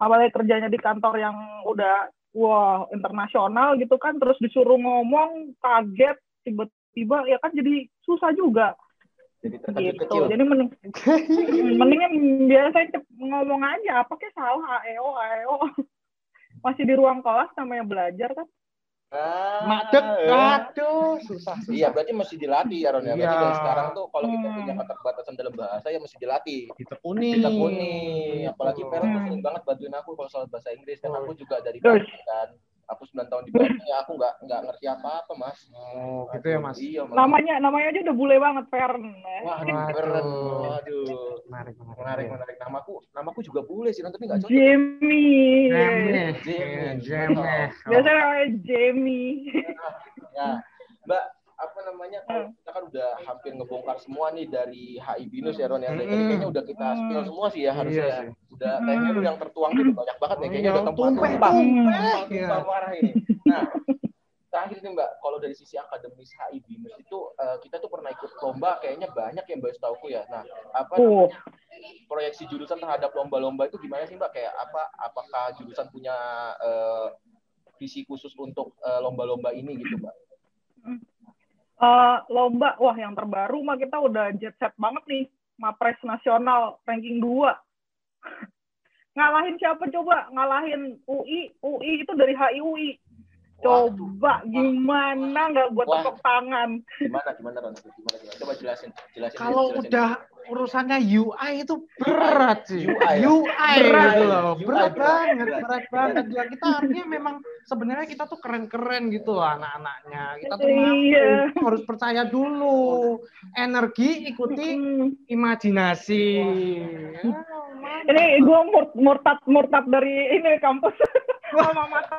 apalagi kerjanya di kantor yang udah wah internasional gitu kan, terus disuruh ngomong kaget tiba-tiba ya kan jadi susah juga. Jadi Gitu. kecil. Jadi mending, mendingan biasa ngomong aja apa kayak salah AEO AEO masih di ruang kelas namanya belajar kan Ah, Madep, eh. aduh, susah, susah. Iya, berarti mesti dilatih ya Ron ya. Berarti Iya. dari sekarang tuh kalau kita Hmm. punya keterbatasan dalam bahasa ya mesti dilatih. Ditekuni. Ditekuni. Apalagi. Vero tuh Hmm. sering banget bantuin aku kalau soal bahasa Inggris kan Oh. aku juga dari. Bali kan. Aku 9 tahun di Bali ya aku nggak nggak ngerti apa-apa, Mas. Oh, gitu ya, Mas. Iya, Mas. namanya namanya aja udah bule banget Fern Wah, keren. Waduh. Menarik, menarik. Menarik, menarik. Namaku, namaku juga boleh sih, tapi nggak cocok. Jamie Jamie. Jamie. Jamie. biasanya namanya Jamie Ya, Mbak, apa namanya? Kalau Hmm. kita kan udah hampir ngebongkar semua nih dari HI Binus ya, Ron ya. Hmm. kayaknya udah kita spill Hmm. semua sih ya harusnya. Iya ya. sih. Udah Hmm. kayaknya yang tertuang udah banyak banget nih. Kayaknya Iya, udah tempat tumpah, tumpah. tumpah. Tumpah, Iya. parah ini. Nah, terakhir nih Mbak, kalau dari sisi akademis HI Binus itu eh, kita tuh pernah ikut lomba kayaknya banyak yang Mbak setauku ya. Nah, apa Oh. namanya? proyeksi jurusan terhadap lomba-lomba itu gimana sih Mbak? Kayak apa apakah jurusan punya eh, visi khusus untuk eh, lomba-lomba ini gitu, Mbak? Eh, lomba wah yang terbaru mah kita udah jet set banget nih Mapres nasional ranking 2 ngalahin siapa coba ngalahin UI UI itu dari HI UI coba gimana nggak buat Wah. tepuk tangan Gimana gimana Ron? Gimana gimana? Coba jelasin, jelasin. Kalau jelasin. udah urusannya UI itu berat sih. UI, ya? UI Berat. gitu loh. UI, Berat berat, banget, berat. berat banget. Ya kita artinya memang sebenarnya kita tuh keren-keren gitu loh anak-anaknya. Kita tuh Iya. mampu, harus percaya dulu. Energi ikuti imajinasi. Ya, ini gue murtad murtad dari ini kampus sama mata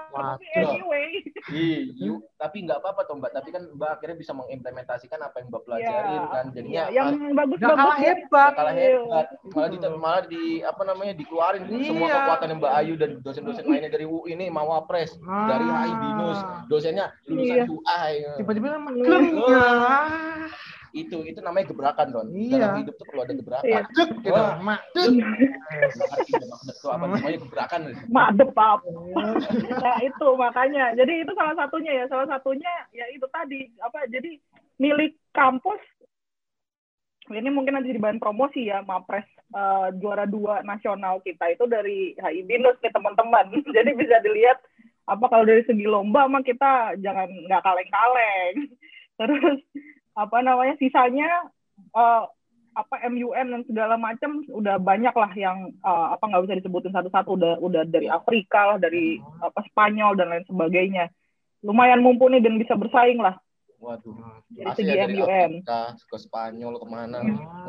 anyway Iya, you- tapi nggak apa-apa toh Mbak. Tapi kan Mbak akhirnya bisa mengimplementasikan apa yang Mbak pelajarin Ya. kan. Jadinya Ya, yang bagus Gak kalah bagus hebat. kalah hebat. Malah di malah di apa namanya dikeluarin semua Iya. kekuatan yang Mbak Ayu dan dosen-dosen lainnya dari UI ini Mawapres, Ah. dari HI Binus, dosennya lulusan Iya. UI. Tiba-tiba ya. Itu itu namanya gebrakan, Don. Iya. Dalam hidup tuh perlu ada gebrakan. Iya. Madek gitu. Ngerti jebak itu apa namanya gebrakan. Madep apa? Nah itu makanya. Jadi itu salah satunya ya. Salah satunya ya itu tadi apa? Jadi milik kampus. Ini mungkin nanti di bahan promosi ya, Mapres eh, juara dua nasional kita itu dari HI Binus nih teman-teman. Jadi bisa dilihat apa kalau dari segi lomba mah kita jangan nggak kaleng-kaleng. Terus apa namanya sisanya eh, apa MUN dan segala macam udah banyak lah yang eh, apa nggak bisa disebutin satu-satu udah udah dari Afrika lah dari apa Spanyol dan lain sebagainya lumayan mumpuni dan bisa bersaing lah Waduh. dari Asli segi ya, dari MUN Afrika ke Spanyol ke mana?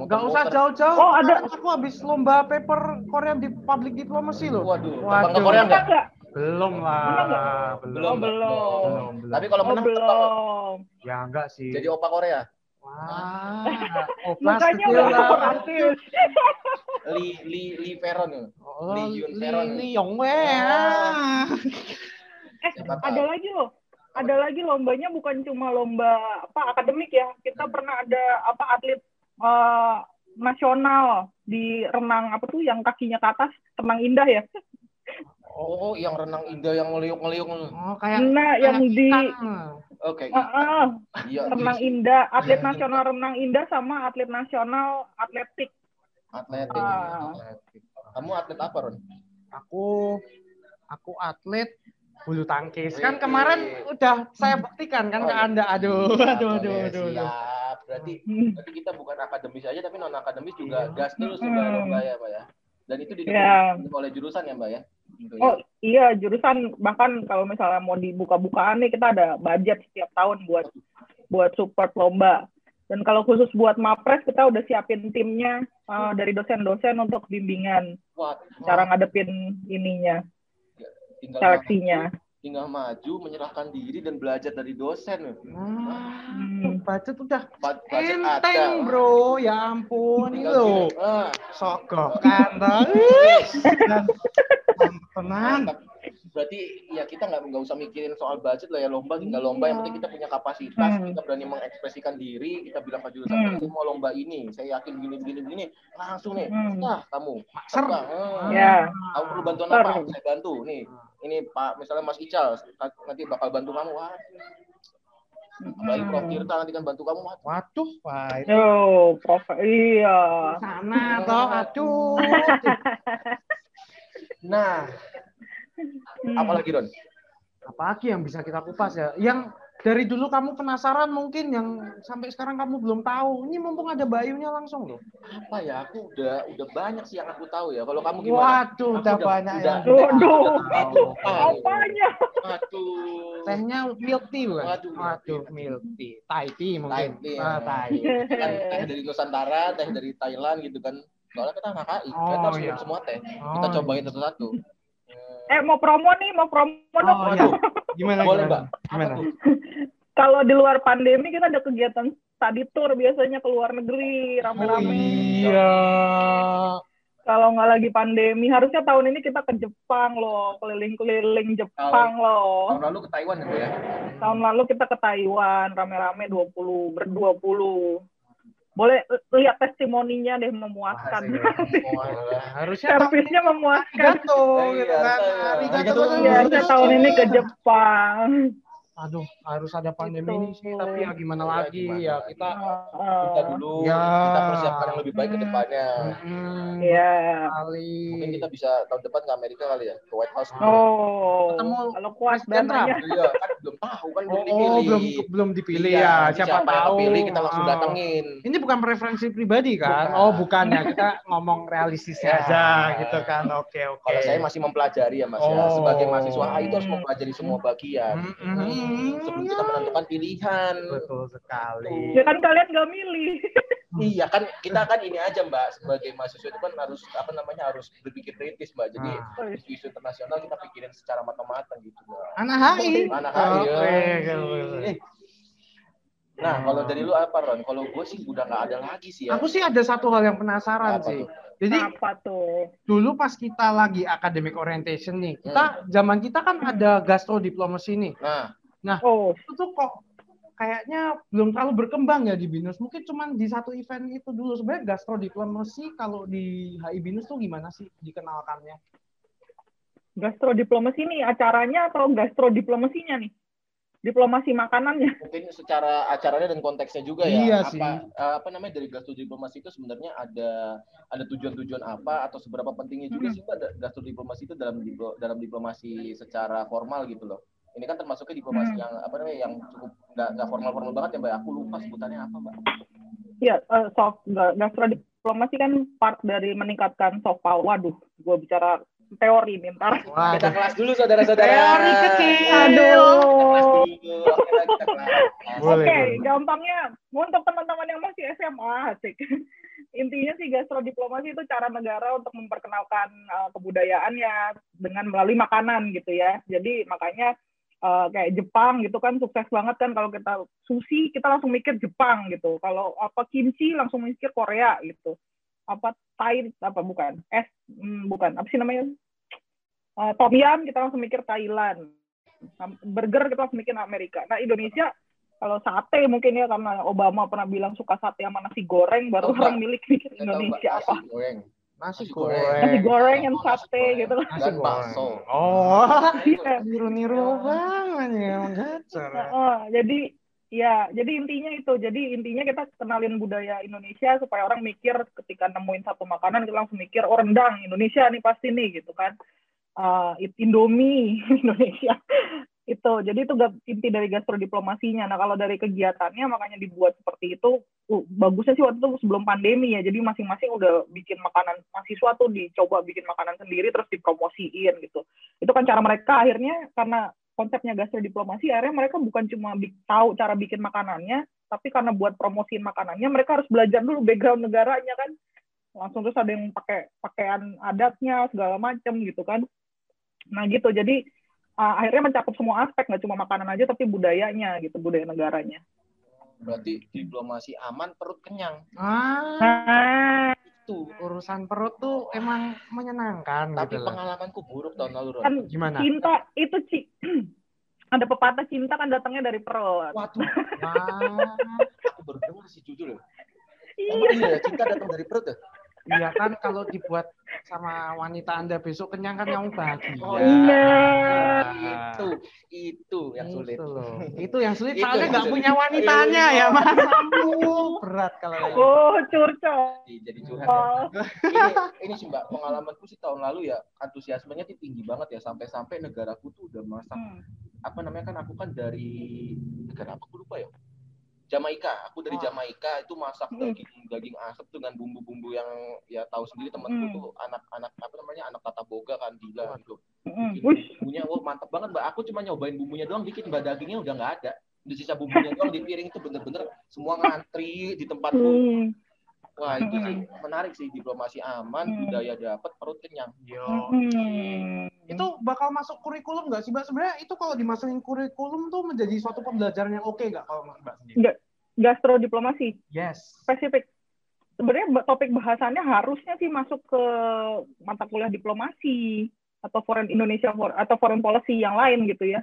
Gak usah jauh-jauh. Oh, ada- Aku habis lomba paper Korea di public diplomacy loh. Waduh, Waduh. ke Korea Menang nggak? nggak? Belum lah. Belum. Oh, belum. Belum, belum. Tapi kalau Oh menang belum. Ya enggak sih. jadi opa Korea. Wah. Oh, Mukanya plastik udah lah. rasis. Li Li Li Veron ya. Oh, Hyun Lee- Veron. Lee Yong Wei. Ah. Eh Siapa tahu. ada lagi loh. Ada lagi lombanya bukan cuma lomba apa akademik ya. Kita pernah ada apa atlet eh, nasional di renang apa tuh yang kakinya ke atas renang indah ya. Oh, yang renang indah yang ngeliuk-ngeliuk. Oh, kayak Nah yang di. Oke. Ah, ah, Iya. renang indah, atlet nasional renang indah sama atlet nasional atletik. Atletik. Ah. Atletik. Kamu atlet apa, Ron? Aku aku atlet bulu tangkis. Kan Wih. kemarin udah saya buktikan kan Oh, ke iya. Anda. Aduh, Siap, aduh, aduh, aduh. aduh. Siap. Berarti Hmm. berarti kita bukan akademis aja tapi non akademis juga Iya. gas terus Hmm. juga lomba ya, Pak ya. Dan itu didukung Ya. oleh jurusan ya, Mbak ya. Tentunya. Oh iya jurusan bahkan kalau misalnya mau dibuka-bukaan nih kita ada budget setiap tahun buat buat support lomba. Dan kalau khusus buat Mapres kita udah siapin timnya uh, dari dosen-dosen untuk bimbingan Wah, cara ngadepin ininya tinggal seleksinya. tinggal maju menyerahkan diri dan belajar dari dosen. Nah, Hmm. budget udah Budget ada. enteng, bro. Ya ampun, ini Tinggal tenang. berarti ya kita nggak nggak usah mikirin soal budget lah ya lomba tinggal lomba yang penting kita punya kapasitas Hmm. kita berani mengekspresikan diri kita bilang ke jurusan Hmm. mau lomba ini saya yakin begini begini begini langsung nih Hmm. nah kamu Makser. terbang Hmm. Ya. kamu perlu bantuan Ter. apa saya bantu nih ini pak misalnya Mas Ical nanti bakal bantu kamu wah apalagi Prof Hmm. Tirta nanti kan bantu kamu wah Waduh, Pak. itu Yo, prof, iya. Sana toh, aduh. nah Hmm. apalagi Don Apalagi yang bisa kita kupas ya? Yang dari dulu kamu penasaran mungkin yang sampai sekarang kamu belum tahu. Ini mumpung ada Bayunya langsung loh. apa ya aku udah udah banyak sih yang aku tahu ya kalau kamu gimana Waduh, Aku udah udah- banyak udah- yang Duh, duh. tahu. Apanya? aduh Tehnya milk tea bukan? Waduh, Waduh, milk tea. Thai tea mungkin. Thai tea. Ah, Thai. kan teh dari Nusantara, teh dari Thailand gitu kan. Soalnya kita anak HI, kita Oh, harus iya. minum semua teh. Oh, Kita cobain satu-satu. Eh, mau promo nih, mau promo dong. Oh, iya. Gimana, Boleh, gimana? Mbak. Gimana? Kalau di luar pandemi kita ada kegiatan study tour biasanya ke luar negeri Oh, rame-rame. iya. Kalau nggak lagi pandemi, harusnya tahun ini kita ke Jepang loh, keliling-keliling Jepang loh. Tahun lalu ke Taiwan ya, ya. Tahun lalu kita ke Taiwan, rame-rame 20, berdua puluh. Boleh lihat testimoninya deh memuaskan. Harusnya Servisnya memuaskan. Arigato, Iya, gitu kan. iya. Arigato, Arigato. Iya, saya tahun ini ke Jepang. Aduh, harus ada pandemi Gitu. ini sih, tapi ya gimana Ya, lagi gimana ya lagi. kita Kita dulu Ya. kita persiapkan yang lebih baik ke depannya. Hmm, Iya. kali. Mungkin kita bisa tahun depan ke Amerika kali ya, ke White House. Oh, Ketemu kalau kuat Presiden dananya. Iya, kan belum tahu kan belum Oh, dipilih. belum belum dipilih Iya, ya. nanti Siapa, yang tahu. kepilih kita langsung Oh. datengin. Ini bukan preferensi pribadi kan? Bukan. Oh, bukan ya. Kita ngomong realistisnya Ya. aja gitu kan. Oke, oke. Kalau saya masih mempelajari ya Mas ya. Oh. Sebagai mahasiswa HI itu harus mempelajari semua bagian. Hmm, hmm, hmm. Sebelum kita menentukan pilihan. Betul sekali. Ya kan kalian nggak milih. Iya kan kita kan ini aja Mbak sebagai mahasiswa itu kan harus apa namanya harus berpikir kritis Mbak. Jadi Ah. isu-isu internasional kita pikirin secara matang-matang gitu Mbak. Anak HI. Anak HI, oke. Eh. Nah kalau dari lu apa Ron? Kalau gue sih udah nggak ada lagi sih ya. Aku sih ada satu hal yang penasaran Apa sih. tuh? Jadi Apa tuh? dulu pas kita lagi academic orientation nih, kita zaman kita kan ada gastro diplomasi nih. Nah Oh, Itu tuh kok kayaknya belum terlalu berkembang ya di BINUS. Mungkin cuma di satu event itu dulu. Sebenarnya gastro diplomasi kalau di HI BINUS tuh gimana sih dikenalkannya? gastrodiplomasi nih acaranya atau gastrodiplomasinya nih? Diplomasi makanannya. mungkin secara acaranya dan konteksnya juga ya. Iya apa sih. eh, apa namanya dari gastrodiplomasi itu sebenarnya ada ada tujuan-tujuan apa atau seberapa pentingnya juga Hmm. sih Mbak da- gastrodiplomasi itu dalam dalam diplomasi secara formal gitu loh. Ini kan termasuknya diplomasi Hmm. yang apa namanya yang cukup nggak nggak formal-formal banget ya Mbak. Aku lupa sebutannya apa Mbak. Ya, eh, soft ga- gastrodiplomasi kan part dari meningkatkan soft power. Waduh, gue bicara teori nih ntar. Wah, Kita kelas dulu saudara-saudara. Teori kecil. Aduh. Oke, boleh. gampangnya untuk teman-teman yang masih SMA, asik. Intinya sih gastrodiplomasi itu cara negara untuk memperkenalkan uh, kebudayaannya dengan melalui makanan gitu ya. Jadi makanya uh, kayak Jepang gitu kan sukses banget kan kalau kita sushi kita langsung mikir Jepang gitu. Kalau apa kimchi langsung mikir Korea gitu. Apa Thai apa bukan? Es hmm, bukan. Apa sih namanya? Uh, tom yum kita langsung mikir Thailand. Burger kita langsung mikir Amerika. Nah, Indonesia kalau sate mungkin ya karena Obama pernah bilang suka sate sama nasi goreng baru orang milik mikir. Indonesia Nasi apa goreng. Nasi goreng. nasi goreng dan Oh, nasi sate gitu loh. Nasi Dan bakso. Oh, Iya. niru-niru banget ya, gacor. Heeh, jadi ya jadi intinya itu jadi intinya kita kenalin budaya Indonesia supaya orang mikir ketika nemuin satu makanan kita langsung mikir oh rendang Indonesia nih pasti nih gitu kan Eh, Indomie Indonesia itu jadi itu inti dari gastrodiplomasinya. Nah kalau dari kegiatannya makanya dibuat seperti itu uh, bagusnya sih waktu itu sebelum pandemi ya. Jadi masing-masing udah bikin makanan mahasiswa tuh dicoba bikin makanan sendiri terus dipromosiin gitu. Itu kan cara mereka akhirnya karena konsepnya gastrodiplomasi akhirnya mereka bukan cuma tahu cara bikin makanannya tapi karena buat promosiin makanannya mereka harus belajar dulu background negaranya kan. Langsung terus ada yang pakai pakaian adatnya segala macam gitu kan. Nah gitu. Jadi uh, akhirnya mencakup semua aspek nggak cuma makanan aja tapi budayanya gitu budaya negaranya Berarti diplomasi aman perut kenyang. Ah, nah itu. Urusan perut tuh emang menyenangkan Tapi gitu loh. pengalamanku buruk tahun lalu, Ron. Kan Gimana? cinta itu ci ada pepatah cinta kan datangnya dari perut. Waduh, Wah, aku baru dengar sih jujur ya. Iya. Emang iya ya, cinta datang dari perut ya? Iya kan kalau dibuat sama wanita Anda besok kenyang kan kamu bahagia. Oh, iya. Itu, itu yang sulit. Itu loh. Itu yang sulit Itu soalnya nggak punya wanitanya Iya. ya, Mas. Berat kalau kayak gitu. Oh, curcol. Jadi curhat ya. Oh. ini ini sih mbak pengalamanku sih tahun lalu ya antusiasmenya tuh tinggi banget ya sampai-sampai negaraku tuh udah masak Hmm. apa namanya kan aku kan dari negara apa aku lupa ya Jamaika aku dari Oh. Jamaika itu masak Hmm. daging daging asap dengan bumbu-bumbu yang ya tahu sendiri temanku Hmm. tuh anak-anak apa namanya anak tata boga kan gila gitu Mm, Bikin Wih, bumbunya wah mantap banget mbak aku cuma nyobain bumbunya doang dikit mbak dagingnya udah nggak ada di sisa bumbunya doang di piring itu bener-bener semua ngantri di tempatku hmm. wah itu sih menarik sih diplomasi aman Hmm. budaya dapat perut kenyang Yo. Hmm. Itu bakal masuk kurikulum nggak sih, Mbak? Sebenarnya itu kalau dimasukin kurikulum tuh menjadi suatu pembelajaran yang oke nggak kalau Mbak sendiri? Nggak. gastrodiplomasi Yes. spesifik. Sebenarnya topik bahasannya harusnya sih masuk ke mata kuliah diplomasi atau foreign Indonesia atau foreign policy yang lain gitu ya.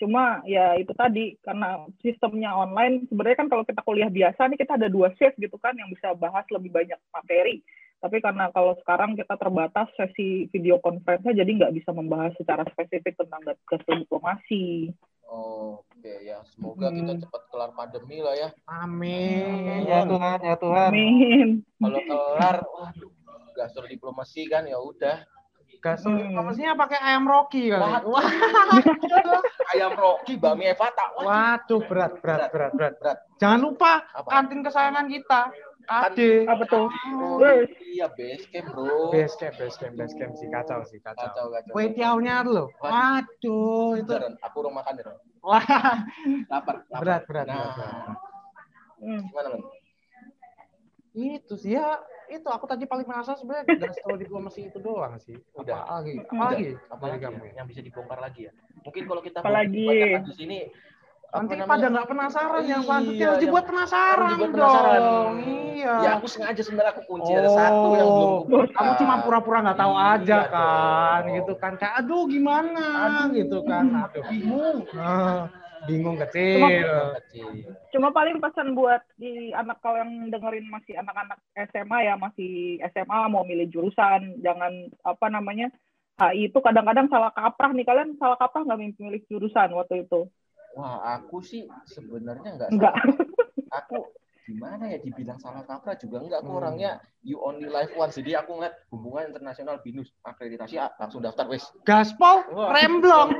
Cuma ya itu tadi karena sistemnya online sebenarnya kan kalau kita kuliah biasa nih kita ada dua shift gitu kan yang bisa bahas lebih banyak materi. Tapi karena kalau sekarang kita terbatas sesi video conference jadi nggak bisa membahas secara spesifik tentang gastrodiplomasi. Oh, oke ya semoga Hmm. kita cepat kelar pandemi lah ya Amin. Hmm. Ya Tuhan, ya Tuhan. Amin. kalau kelar waduh gastro diplomasi kan ya udah Gastrodiplomasinya pakai ayam Rocky kali. Waduh. Wah, ayam Rocky Bami Evata Wah, waduh berat, berat, berat, berat. berat Jangan lupa apa kantin kesayangan kita. Ade. Apa tuh? Oh, iya base camp bro Base camp, base camp, base camp sih kacau sih kacau. kacau kacau Kue tiaunya loh. Waduh, itu Beneran, aku orang makan ya wah lapar, lapar. berat, berat, nah berat, berat. Hmm. gimana Ron? Itu sih ya, itu aku tadi paling penasaran sebenarnya gastro diplomasi itu doang sih. Udah. Apa lagi? Apa lagi? apa Dari lagi kamu ya? ya? yang bisa dibongkar lagi ya mungkin kalau kita Apalagi? di sini Nanti apa pada namanya? nggak penasaran yang Iya, selanjutnya harus dibuat penasaran dibuat penasaran. dong. Iya. ya aku sengaja sebenarnya aku kunci ada satu yang belum Oh, buka. Kamu cuma pura-pura nggak tahu Iya aja kan, dong. gitu kan. Kayak aduh gimana, gitu kan. Aduh bingung. Ah, bingung kecil. Kecil. Cuma paling pesan buat di anak kalau yang dengerin masih anak-anak SMA ya, masih SMA mau milih jurusan, jangan apa namanya HI itu kadang-kadang salah kaprah nih kalian salah kaprah nggak milih jurusan waktu itu? Wah, aku sih sebenarnya nggak Enggak. salah. Aku gimana ya dibilang salah kaprah juga enggak. Aku Hmm. orangnya you only live once. Jadi aku ngeliat hubungan internasional binus akreditasi A, langsung daftar wes. Gaspol, Wah. remblong.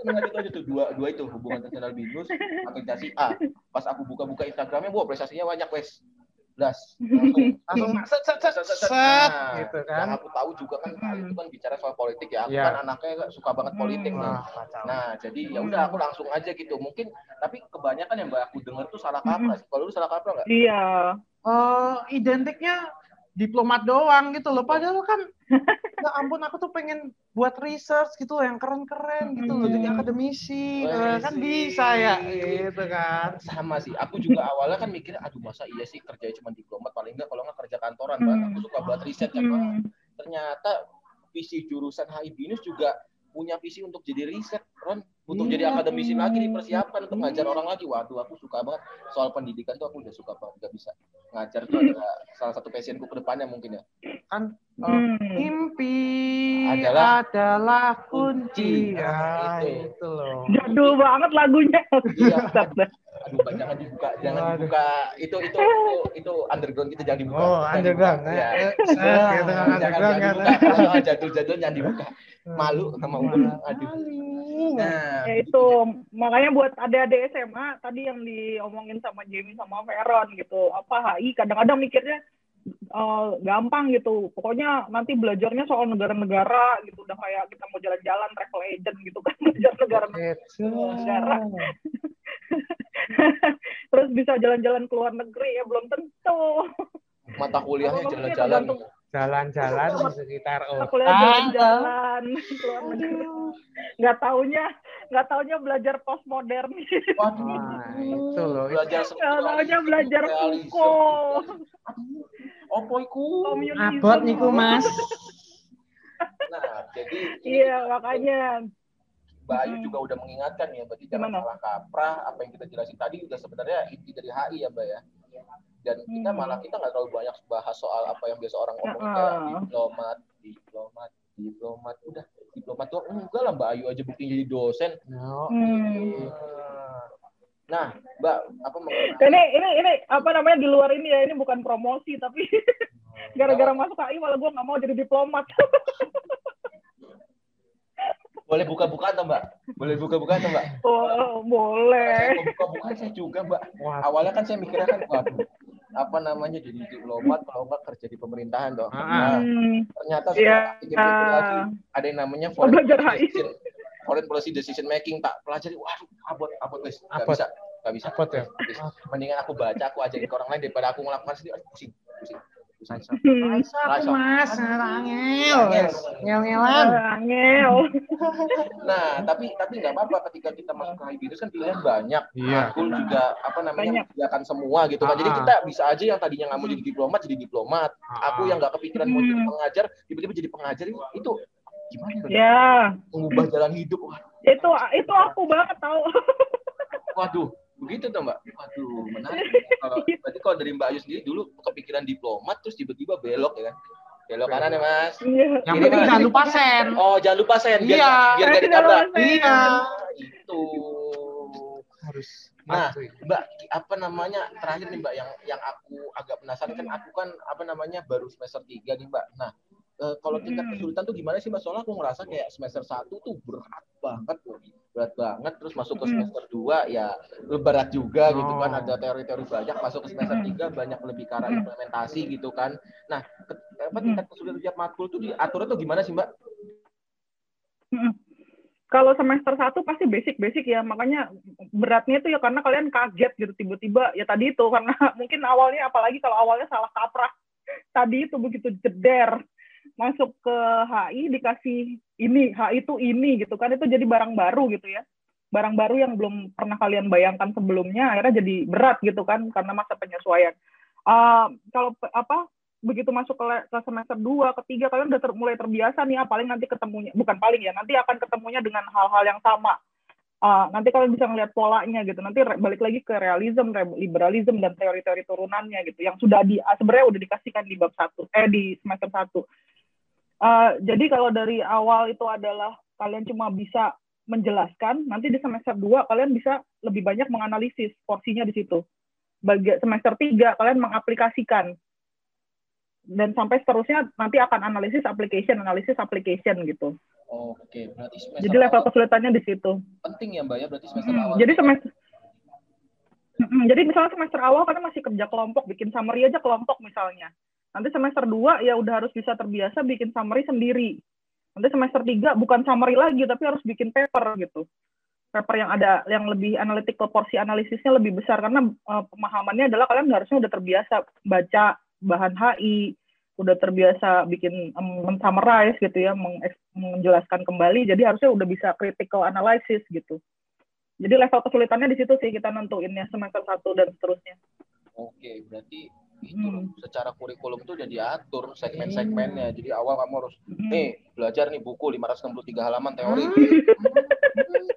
cuma ngeliat itu aja tuh dua dua itu hubungan internasional binus akreditasi A. Pas aku buka-buka Instagramnya, wah prestasinya banyak wes. Belas. Langsung set set set set, set, Nah, gitu Yang kan. aku tahu juga kan itu kan bicara soal politik ya. Aku Iya. kan anaknya suka banget politik nih. Wah, kacau. Nah, jadi ya udah aku langsung aja gitu. Mungkin tapi kebanyakan yang mbak aku dengar tuh salah kaprah. sih. Kalau lu salah kaprah nggak? Iya. eh identiknya diplomat doang gitu loh. Padahal kan, ya ampun aku tuh pengen buat research gitu loh, yang keren-keren gitu loh. Jadi Hmm. akademisi, Wah, Eh, kan sih. bisa ya gitu kan. Sama sih. Aku juga awalnya kan mikir, aduh masa iya sih kerja cuma diplomat paling nggak kalau nggak kerja kantoran kan. Hmm. Aku suka buat riset kan. Bang. Hmm. Ternyata visi jurusan HI Binus juga punya visi untuk jadi riset, Ron. Untuk Iya. jadi akademisi lagi dipersiapkan untuk ngajar Iya. orang lagi. Waduh, aku suka banget soal pendidikan tuh aku udah suka banget. Gak bisa ngajar tuh adalah salah satu passionku ke depannya mungkin ya. Kan Hmm. mimpi Adalah- adalah, kunci. kunci. Ya, Nah, itu. itu loh. Jadul banget lagunya. Iya. Aduh, Pak, jangan dibuka, jangan Waduh. dibuka. Itu itu itu itu underground kita jangan dibuka. Oh, Jangan underground. dibuka. Ya. gitu Jangan underground jangan dibuka. Kalau jadul-jadul jangan dibuka. Malu sama umur. Aduh. Nah, Ya itu makanya buat adik-adik SMA tadi yang diomongin sama Jamie sama Veron gitu. Apa HI kadang-kadang mikirnya eh, gampang gitu. Pokoknya nanti belajarnya soal negara-negara gitu. Udah kayak kita mau jalan-jalan travel agent gitu kan belajar negara Gitu. negara. Terus bisa jalan-jalan ke luar negeri ya belum tentu. Mata kuliahnya jalan-jalan. Jalan-jalan di sekitar kuliah jalan-jalan negeri nggak taunya nggak taunya belajar postmodern Waduh. Itu loh. Belajar nggak taunya belajar. Foucault Opo iku? Abot niku Mas. Nah, jadi Iya, makanya. Mbak Ayu Hmm. juga udah mengingatkan ya, berarti jangan Gimana? salah kaprah. Apa yang kita jelasin tadi udah sebenarnya inti dari HI ya, Mbak ya. Dan kita Hmm. malah kita nggak terlalu banyak bahas soal apa yang biasa orang ngomong Heeh. kayak diplomat, diplomat, diplomat. Udah, diplomat tuh enggak lah Mbak Ayu aja bukti jadi dosen. No. Hmm. Nah, Mbak, apa mengenai Ini ini ini apa namanya di luar ini ya ini bukan promosi tapi gara-gara masuk HI malah gue nggak mau jadi diplomat. boleh buka-bukaan tuh Mbak? Boleh buka-bukaan tuh Mbak? oh, boleh. Saya mau buka-bukaan saya juga Mbak. Wah. Awalnya kan saya mikirnya kan, waduh, apa namanya jadi diplomat kalau nggak kerja di pemerintahan dong. Ah. Nah, Hmm. ternyata Iya. setelah pikir-pikir lagi ada yang namanya Oh, foreign belajar policy foreign policy decision making tak pelajari waduh abot abot guys nggak bisa nggak bisa Abot ya? Mendingan aku baca aku ajarin ke orang lain daripada aku ngelakukan sendiri pusing Raisa. Mas, angel. Ngel-ngelan. Angel. nah tapi tapi nggak apa-apa ketika kita masuk ke HIBINUS kan pilihan banyak Iya. aku juga apa namanya Banyak. menyediakan semua gitu kan jadi Ah. kita bisa aja yang tadinya nggak mau jadi diplomat jadi diplomat aku yang nggak kepikiran mau jadi Hmm. pengajar tiba-tiba jadi pengajar itu gimana ya? Ya, mengubah jalan hidup Wah, itu itu aku banget tahu. Waduh, begitu tuh Mbak. Waduh, menarik. Kalau berarti kalau dari Mbak Ayu sendiri dulu kepikiran diplomat terus tiba-tiba belok ya kan? Belok kanan ya Mas. Iya. Yang Ini, penting Mas. jangan lupa sen. Oh, jangan lupa sen biar Iya. biar gak ditabrak. Iya. Itu. Harus. Nah. Mbak, apa namanya terakhir nih Mbak yang yang aku agak penasaran kan aku kan apa namanya baru semester 3 nih Mbak. Nah, eh, kalau tingkat Hmm. kesulitan tuh gimana sih Mbak? Soalnya aku ngerasa kayak semester 1 tuh berat banget loh. Berat banget terus masuk ke Hmm. semester 2 ya berat juga gitu kan Oh. ada teori-teori banyak masuk ke semester Hmm. 3 banyak lebih ke arah Hmm. implementasi gitu kan. Nah, apa Hmm. tingkat kesulitan tiap matkul tuh diaturnya tuh gimana sih Mbak? Kalau semester satu pasti basic-basic ya, makanya beratnya itu ya karena kalian kaget gitu tiba-tiba ya tadi itu karena mungkin awalnya apalagi kalau awalnya salah kaprah tadi itu begitu jeder masuk ke HI dikasih ini HI itu ini gitu kan itu jadi barang baru gitu ya barang baru yang belum pernah kalian bayangkan sebelumnya akhirnya jadi berat gitu kan karena masa penyesuaian. Uh, kalau apa begitu masuk ke, ke semester 2, ketiga kalian udah ter- mulai terbiasa nih, ah, paling nanti ketemunya, bukan paling ya, nanti akan ketemunya dengan hal-hal yang sama. Ah, nanti kalian bisa ngeliat polanya gitu. Nanti balik lagi ke realism, re- liberalism dan teori-teori turunannya gitu, yang sudah di sebenarnya udah dikasihkan di bab satu, eh di semester satu. Ah, jadi kalau dari awal itu adalah kalian cuma bisa menjelaskan, nanti di semester 2 kalian bisa lebih banyak menganalisis porsinya di situ. Bagi semester 3 kalian mengaplikasikan dan sampai seterusnya nanti akan analisis application, analisis application gitu. Oke, berarti semester Jadi level kesulitannya di situ. penting ya Mbak ya, berarti semester Mm, awal. Jadi semester jadi misalnya semester awal kalian masih kerja kelompok, bikin summary aja kelompok misalnya. Nanti semester 2 ya udah harus bisa terbiasa bikin summary sendiri. Nanti semester 3 bukan summary lagi tapi harus bikin paper gitu. Paper yang ada yang lebih analitik porsi analisisnya lebih besar karena eh, pemahamannya adalah kalian harusnya udah terbiasa baca bahan HI, udah terbiasa bikin um, summarize gitu ya, menjelaskan kembali. Jadi harusnya udah bisa critical analysis gitu. Jadi level kesulitannya di situ sih kita nentuinnya semester 1 dan seterusnya. Oke, berarti itu Hmm. secara kurikulum tuh udah diatur segmen-segmennya. Jadi awal kamu harus Hmm. nih belajar nih buku 563 halaman teori. Hmm.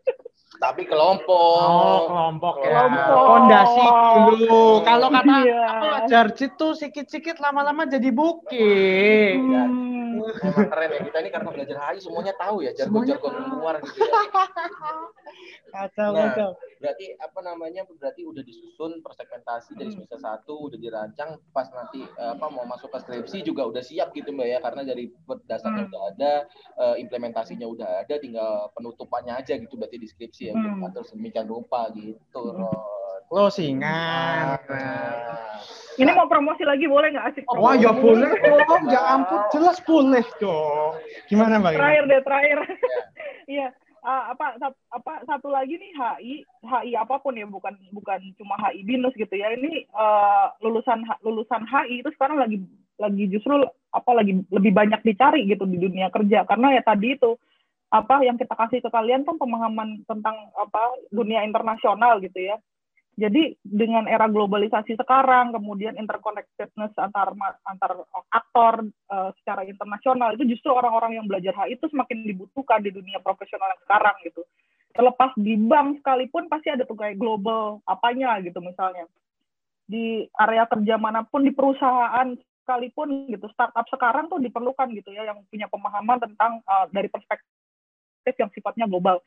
Tapi kelompok. Oh, kelompok ya. Kelompok. Pondasi dulu. Kalau kata Iya. aku jarjit tuh sikit-sikit lama-lama jadi bukit. Hmm. Emang keren ya kita ini karena belajar HI semuanya tahu ya jargon-jargon luar gitu ya. Kacau, Nah, kacau. Berarti apa namanya? Berarti udah disusun persegmentasi dari Hmm. semester 1 udah dirancang pas nanti eh, apa mau masuk ke skripsi juga udah siap gitu Mbak ya karena dari dasarnya Hmm. udah ada, eh, implementasinya udah ada tinggal penutupannya aja gitu berarti di skripsi ya Hmm. diatur sedemikian rupa gitu. Hmm. Rod. Closingan. Nah, Ini mau promosi lagi boleh nggak asik? Wah, ya promosi? boleh dong. Ya ampun, jelas boleh dong. Gimana, Mbak? Terakhir deh, terakhir. Iya. Ah, apa apa satu lagi nih HI HI apa pun ya bukan bukan cuma HI binus gitu ya. Ini eh, lulusan lulusan HI itu sekarang lagi lagi justru apa lagi lebih banyak dicari gitu di dunia kerja. Karena ya tadi itu apa yang kita kasih ke kalian kan pemahaman tentang apa dunia internasional gitu ya Jadi dengan era globalisasi sekarang, kemudian interconnectedness antar antar aktor uh, secara internasional itu justru orang-orang yang belajar HI itu semakin dibutuhkan di dunia profesional yang sekarang gitu. Terlepas di bank sekalipun pasti ada kayak global apanya gitu misalnya. Di area kerja mana pun di perusahaan sekalipun gitu startup sekarang tuh diperlukan gitu ya yang punya pemahaman tentang uh, dari perspektif yang sifatnya global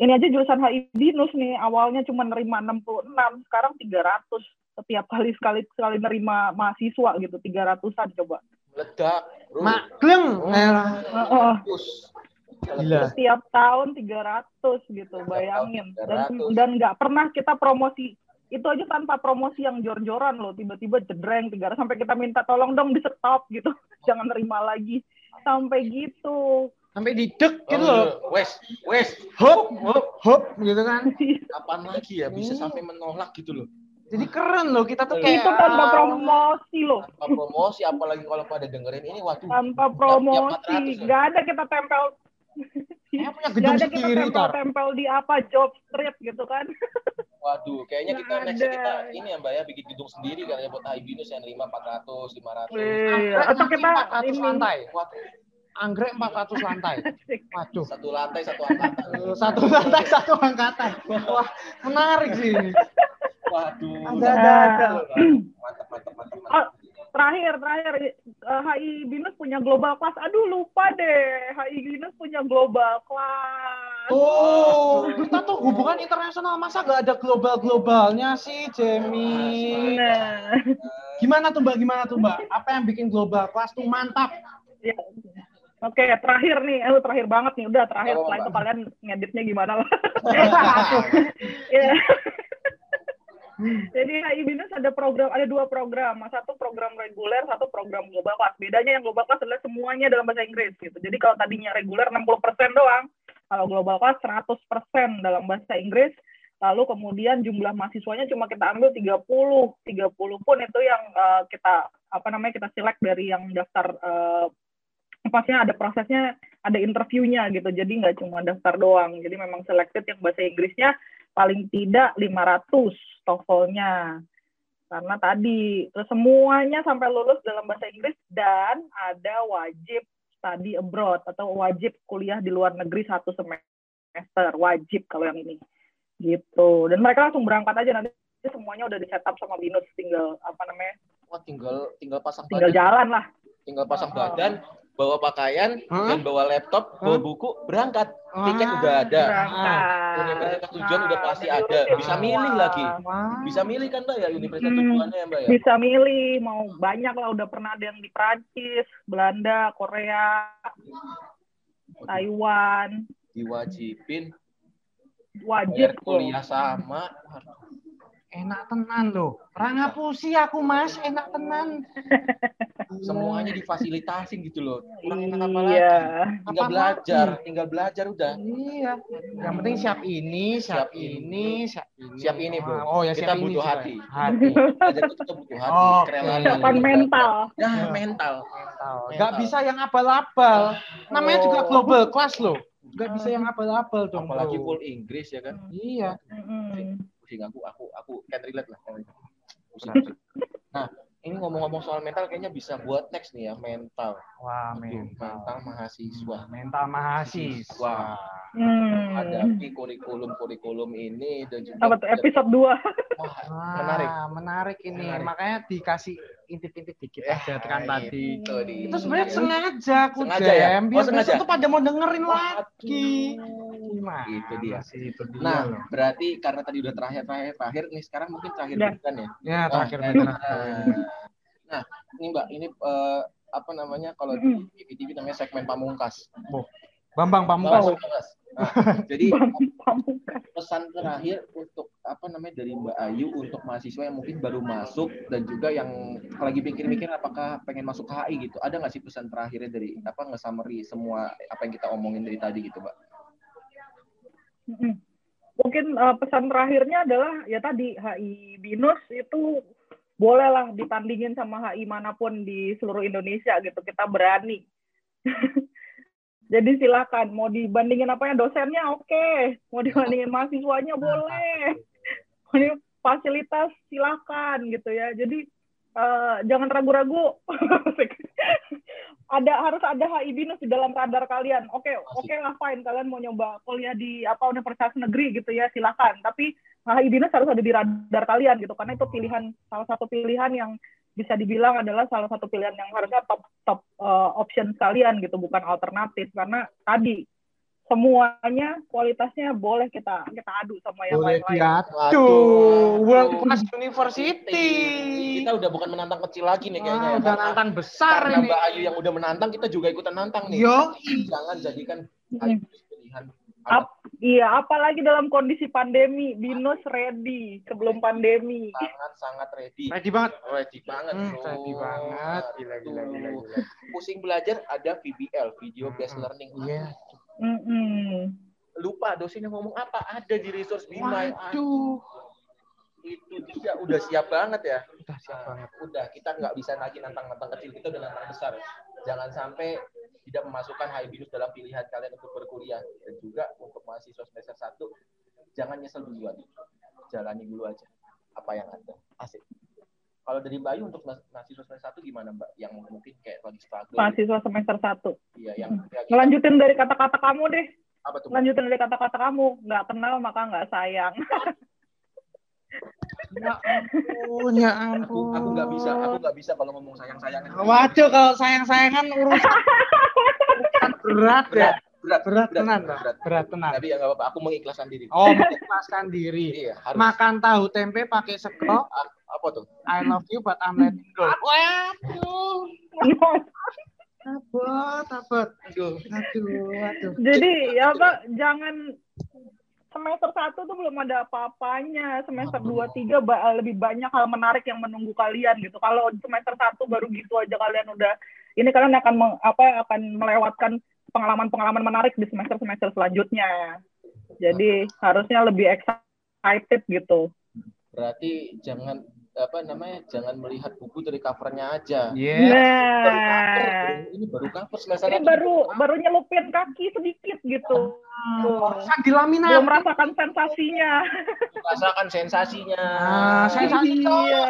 ini aja jurusan HI binus nih awalnya cuma nerima 66 sekarang 300 setiap kali sekali sekali nerima mahasiswa gitu 300-an coba. Meledak makleng oh, oh. Gila. Setiap tahun 300 gitu, bayangin. Dan dan nggak pernah kita promosi itu aja tanpa promosi yang jor-joran loh tiba-tiba jedreng tiga sampai kita minta tolong dong di stop gitu. Jangan terima lagi. Sampai gitu sampai didek gitu loh. Oh, wes, wes, hop, hop, hop gitu kan. Kapan lagi ya bisa sampai menolak gitu loh. Jadi keren loh kita tuh kayak itu tanpa promosi loh. Tanpa promosi apalagi kalau pada dengerin ini waduh. Tanpa promosi, nggak ada kita tempel. Saya punya gedung ada kita tempel-tempel di apa job street gitu kan. Waduh, kayaknya kita next kita ini ya Mbak ya bikin gedung sendiri kali ya buat Ibinus yang lima empat ratus lima ratus. Atau kita ini lantai. Waduh anggrek 400 lantai. Waduh. Satu lantai, satu angkatan. satu lantai, satu angkatan. Wah, menarik sih ini. Waduh. Ada, ada, ada. Mantap, mantap, mantap. mantap. Oh, terakhir, terakhir. HI eh, Binus punya global class. Aduh, lupa deh. HI Binus punya global class. Oh, kita tuh hubungan internasional. Masa gak ada global-globalnya sih, Jamie? Nah. Gimana tuh, Mbak? Gimana tuh, Mbak? Apa yang bikin global class tuh mantap? Ya, Oke, terakhir nih, eh, terakhir banget nih, udah terakhir. Oh, Setelah itu kalian ngeditnya gimana lah. ya. Jadi HI Binus ada program, ada dua program. Satu program reguler, satu program global class. Bedanya yang global class adalah semuanya dalam bahasa Inggris gitu. Jadi kalau tadinya reguler 60% doang, kalau global class 100% dalam bahasa Inggris. Lalu kemudian jumlah mahasiswanya cuma kita ambil 30. 30 pun itu yang uh, kita apa namanya kita select dari yang daftar uh, pastinya ada prosesnya, ada interviewnya gitu. Jadi nggak cuma daftar doang. Jadi memang selected yang bahasa Inggrisnya paling tidak 500 TOEFL-nya. Karena tadi semuanya sampai lulus dalam bahasa Inggris dan ada wajib study abroad atau wajib kuliah di luar negeri satu semester. Wajib kalau yang ini. Gitu. Dan mereka langsung berangkat aja nanti semuanya udah di setup sama Binus tinggal apa namanya? Wah, tinggal tinggal pasang tinggal badan. jalan lah. Tinggal pasang oh. badan, bawa pakaian huh? dan bawa laptop, bawa buku, berangkat. Tiket udah ada. Universitas tujuan udah pasti ada. Bisa milih lagi. Bisa milih kan Mbak ya universitas hmm. tujuannya ya Mbak ya? Bisa milih, mau banyak lah udah pernah ada yang di Prancis, Belanda, Korea, Taiwan. Diwajibin. Wajib kuliah sama enak tenan loh. Rangapusi aku mas, enak tenan. Semuanya difasilitasin gitu loh. Kurang enak apa lagi? Iya. Tinggal apa belajar, lagi? tinggal belajar udah. Iya. Yang penting siap ini, siap, siap ini, siap ini. Siap ini bro. Oh ya kita siap butuh ini hati. Hati. Kita butuh hati. Oh, Kesiapan mental. Nah mental. Mental. Gak bisa yang abal-abal. Namanya oh. juga global class loh. Gak bisa yang abal-abal dong. Apalagi full Inggris ya kan? Iya pusing aku aku aku can relate lah pusing, nah ini ngomong-ngomong soal mental kayaknya bisa buat next nih ya mental. Wah, mental. mental mahasiswa. Mental mahasiswa. Hmm. Hadapi kurikulum-kurikulum ini dan juga Apa tuh episode 2. Wah, menarik. Menarik ini. Menarik. Makanya dikasih intip-intip dikit ya, aja kan tadi. Itu, itu sebenarnya sengaja aku sengaja ya? Biar oh, sengaja. tuh pada mau dengerin lagi. Gimana? Itu dia. Itu dia. Nah, loh. berarti karena tadi udah terakhir terakhir terakhir nih sekarang mungkin terakhir bukan ya? Ya, terakhir terakhir. Nah, ini Mbak, ini uh, apa namanya kalau di TV-TV namanya segmen pamungkas. Oh, Bambang Pamungkas. Oh. Nah, jadi pesan terakhir untuk apa namanya dari Mbak Ayu untuk mahasiswa yang mungkin baru masuk dan juga yang lagi pikir-pikir apakah pengen masuk HI gitu. Ada nggak sih pesan terakhirnya dari apa nge-summary semua apa yang kita omongin dari tadi gitu, Mbak? Mungkin uh, pesan terakhirnya adalah ya tadi HI Binus itu bolehlah ditandingin sama HI mana pun di seluruh Indonesia gitu kita berani jadi silakan mau dibandingin apa ya dosennya oke okay. mau dibandingin mahasiswanya boleh fasilitas silakan gitu ya. Jadi uh, jangan ragu-ragu. ada harus ada HI binus di dalam radar kalian. Oke, okay, oke okay lah fine kalian mau nyoba kuliah di apa universitas negeri gitu ya, silakan. Tapi HI binus harus ada di radar kalian gitu karena itu pilihan salah satu pilihan yang bisa dibilang adalah salah satu pilihan yang harusnya top top uh, option kalian gitu, bukan alternatif karena tadi semuanya kualitasnya boleh kita kita adu sama yang lain-lain. Boleh World Class University. Kita udah bukan menantang kecil lagi nih kayaknya. Ah, udah nantang besar Karena ini. Mbak Ayu yang udah menantang, kita juga ikutan nantang nih. Yo. Jangan jadikan Ayu. Ap, iya, apalagi dalam kondisi pandemi, Binus ready sebelum pandemi. Sangat sangat ready. Ready banget. Ready banget. Hmm, bro. ready banget. Gila, gila, gila, gila. Pusing belajar ada VBL, video based Hmm, learning. Iya. Mm-mm. Lupa dosennya ngomong apa? Ada di resource Bima. Waduh. Itu dia udah siap banget ya. Udah siap banget. Udah, kita nggak bisa lagi nantang-nantang kecil, kita udah nantang besar. Jangan sampai tidak memasukkan high binus dalam pilihan kalian untuk berkuliah. Dan juga untuk mahasiswa semester 1, jangan nyesel duluan. Jalani dulu aja apa yang ada. Asik. Kalau dari Bayu untuk mahasiswa semester 1 gimana Mbak? Yang mungkin kayak lagi struggle. Mahasiswa semester 1. Iya, yang Ngelanjutin dari kata-kata kamu deh. apa tuh? Lanjutin dari kata-kata kamu. Nggak kenal maka nggak sayang. Ya ampun, ya Aku ampun. aku nggak bisa, aku nggak bisa kalau ngomong sayang-sayangan. Waduh, kalau sayang-sayangan urusan urusan berat ya. Berat, Berat tenan, Pak. berat. Berat tenan. Tapi ya nggak apa-apa, aku mengikhlaskan diri. Oh, mengikhlaskan diri. Iya, harus. Makan tahu tempe pakai sego. A- apa tuh? I love you but I'm letting go. Waduh. Abot, abot. Aduh. Aduh, aduh. Jadi ya apa jangan semester satu tuh belum ada apa-apanya. Semester dua tiga ba- lebih banyak hal menarik yang menunggu kalian gitu. Kalau semester satu baru gitu aja kalian udah ini kalian akan meng- apa akan melewatkan pengalaman-pengalaman menarik di semester-semester selanjutnya. Jadi harusnya lebih excited gitu. Berarti jangan apa namanya? Jangan melihat buku dari covernya aja. Iya. Baru cover, Nah, bro. ini baru cover semester ini baru baru nyelupin kaki sedikit gitu. Bisa dilaminat. Belum merasakan sensasinya. rasakan sensasinya. Ah, sensasi Iya.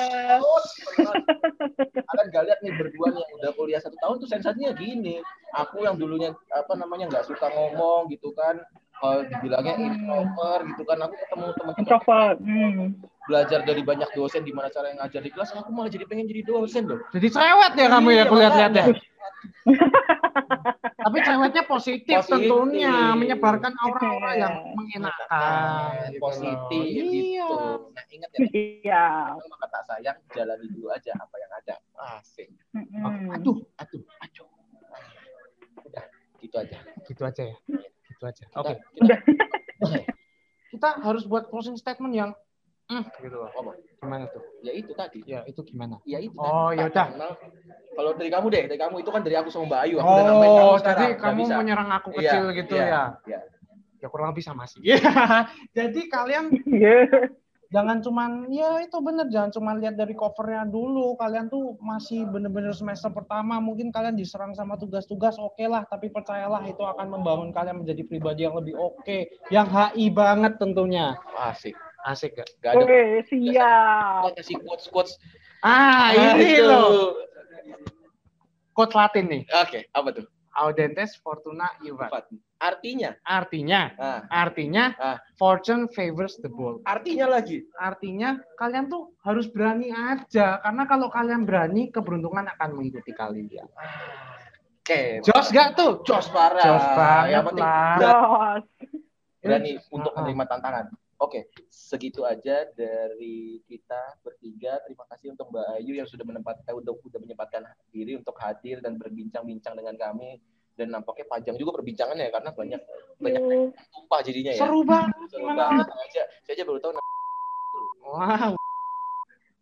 Kalian gak lihat nih berdua nih yang udah kuliah satu tahun tuh sensasinya gini. Aku yang dulunya apa namanya nggak suka ngomong gitu kan. Kalau dibilangnya introvert gitu kan, aku ketemu teman-teman Introvert. Hmm. belajar dari banyak dosen gimana cara yang ngajar di kelas, aku malah jadi pengen jadi dosen loh. Jadi cerewet ya kamu ya Iya, kulihat-lihat ya. makanya. Tapi cerewetnya positif, Positif. tentunya menyebarkan aura-aura yang Iya. mengenakan. gitu loh. positif Iya. gitu. Nah ingat ya, Iya. maka tak sayang jalani dulu aja apa yang ada. Asik. Mm-mm. Aduh, Aduh, aduh. Udah, gitu aja. gitu aja ya. Gitu aja. Oke. Kita, Udah. Kita harus buat closing statement yang hmm, gitu loh. Apa? Gimana tuh? Ya itu tadi. Ya, itu gimana? Ya itu. Oh, ya udah. Kalau dari kamu deh, dari kamu itu kan dari aku sama Mbak Ayu. Aku kamu Oh, sekarang. jadi Nggak kamu bisa. menyerang aku Iya, kecil gitu iya, ya? iya. Ya kurang lebih sama sih. jadi kalian Iya. Jangan cuman ya itu bener jangan cuman lihat dari covernya dulu kalian tuh masih bener-bener semester pertama mungkin kalian diserang sama tugas-tugas oke lah tapi percayalah itu akan membangun kalian menjadi pribadi yang lebih oke yang HI banget tentunya Asik. asik gak? Gak ada Oke, siap. kasih quotes quotes. ah ini itu. loh quote Latin nih Oke, apa tuh? Audentes fortuna ivat Empat. Artinya, artinya nah, artinya Ah. fortune favors the bold artinya lagi. artinya kalian tuh harus berani aja karena kalau kalian berani keberuntungan akan mengikuti kalian Oke. jos gak tuh Jos parah. Jos banget Yang penting. Terus. berani untuk Ah. menerima tantangan. Oke, segitu aja dari kita bertiga. Terima kasih untuk Mbak Ayu yang sudah menempatkan udah, udah menyempatkan diri untuk hadir dan berbincang-bincang dengan kami. Dan nampaknya panjang juga perbincangannya karena banyak banyak tumpah jadinya ya. seru banget Seru banget aja. Saya aja baru tahu. wow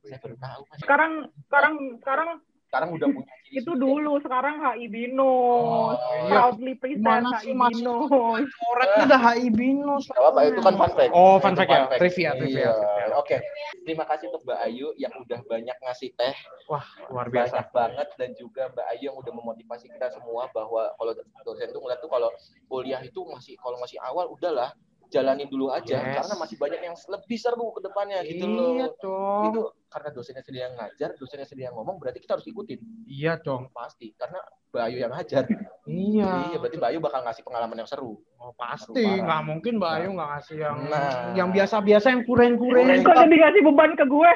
Saya baru tahu. Sekarang sekarang sekarang Sekarang udah punya ciri itu dulu, sekarang HI Binus. iya. Proudly present HI? Binus. Coretnya udah HI binus Gak apa-apa, itu kan fun fact. Oh, fun Itu fact ya? Trivia, trivia, Iya. trivia. Oke, terima kasih untuk Mbak Ayu yang udah banyak ngasih teh wah luar biasa banyak banget dan juga Mbak Ayu yang udah memotivasi kita semua bahwa kalau dosen tuh ngeliat tuh kalau kuliah itu masih kalau masih awal udahlah jalani dulu aja Yes. karena masih banyak yang lebih seru ke depannya gitu loh. Iya dong. Itu karena dosennya sedang ngajar, dosennya sedang ngomong berarti kita harus ikutin. Iya dong. Pasti karena Bayu yang ngajar. Iya. Iya, berarti Bayu bakal ngasih pengalaman yang seru. Oh, pasti nggak mungkin Mbak Ayu nggak ngasih yang Nah. yang biasa-biasa yang kuren-kuren. Kuren. Kok jadi ngasih beban ke gue?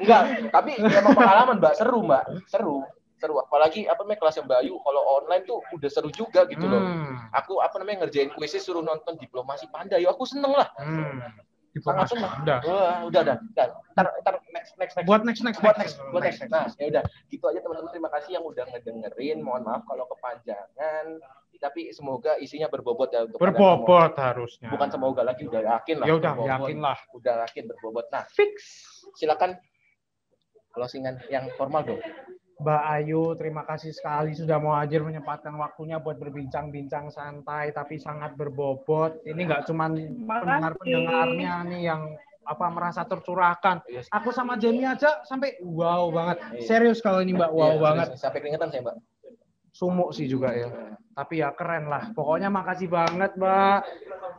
Enggak, tapi emang pengalaman Mbak seru Mbak, seru. Seru apalagi apa namanya kelas yang Bayu kalau online tuh udah seru juga gitu loh. Hmm. Aku apa namanya ngerjain kuisnya suruh nonton diplomasi panda, yo aku seneng lah. Hmm. Diplomasi seneng. Anda. Wah, udah dah. Ntar, next next next. Buat next next buat next, buat next. Nah, ya udah, gitu aja teman-teman. Terima kasih yang udah ngedengerin. Mohon maaf kalau kepanjangan, tapi semoga isinya berbobot ya untuk Berbobot harusnya. Bukan semoga lagi, udah yakin lah. Ya udah yakin lah. Udah yakin berbobot. Nah, Fix. silakan closingan yang formal dong. Mbak Ayu, terima kasih sekali sudah mau hadir menyempatkan waktunya buat berbincang-bincang santai tapi sangat berbobot. Ini nggak cuman pendengar-pendengarnya nih yang apa merasa tercurahkan. Iya. Aku sama Jamie aja sampai wow banget. Iya. Serius kalau ini Mbak, wow Iya, banget. Sampai keringetan saya, Mbak. Sumuk sih juga ya. Tapi ya keren lah. Pokoknya makasih banget, Mbak.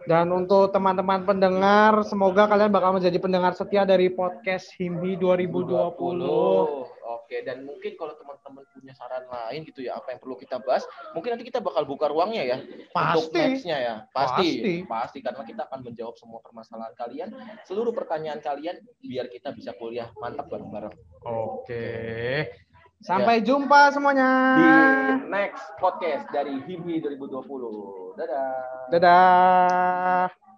Dan untuk teman-teman pendengar, semoga kalian bakal menjadi pendengar setia dari podcast Himbi 2020. Oke, dan mungkin kalau teman-teman punya saran lain gitu ya, apa yang perlu kita bahas, mungkin nanti kita bakal buka ruangnya ya untuk Pasti. next-nya ya. Pasti, Pasti. pasti, karena kita akan menjawab semua permasalahan kalian, seluruh pertanyaan kalian biar kita bisa kuliah mantap bareng-bareng Oke. Sampai jumpa semuanya. di next podcast dari Himhi 2020. Dadah. Dadah.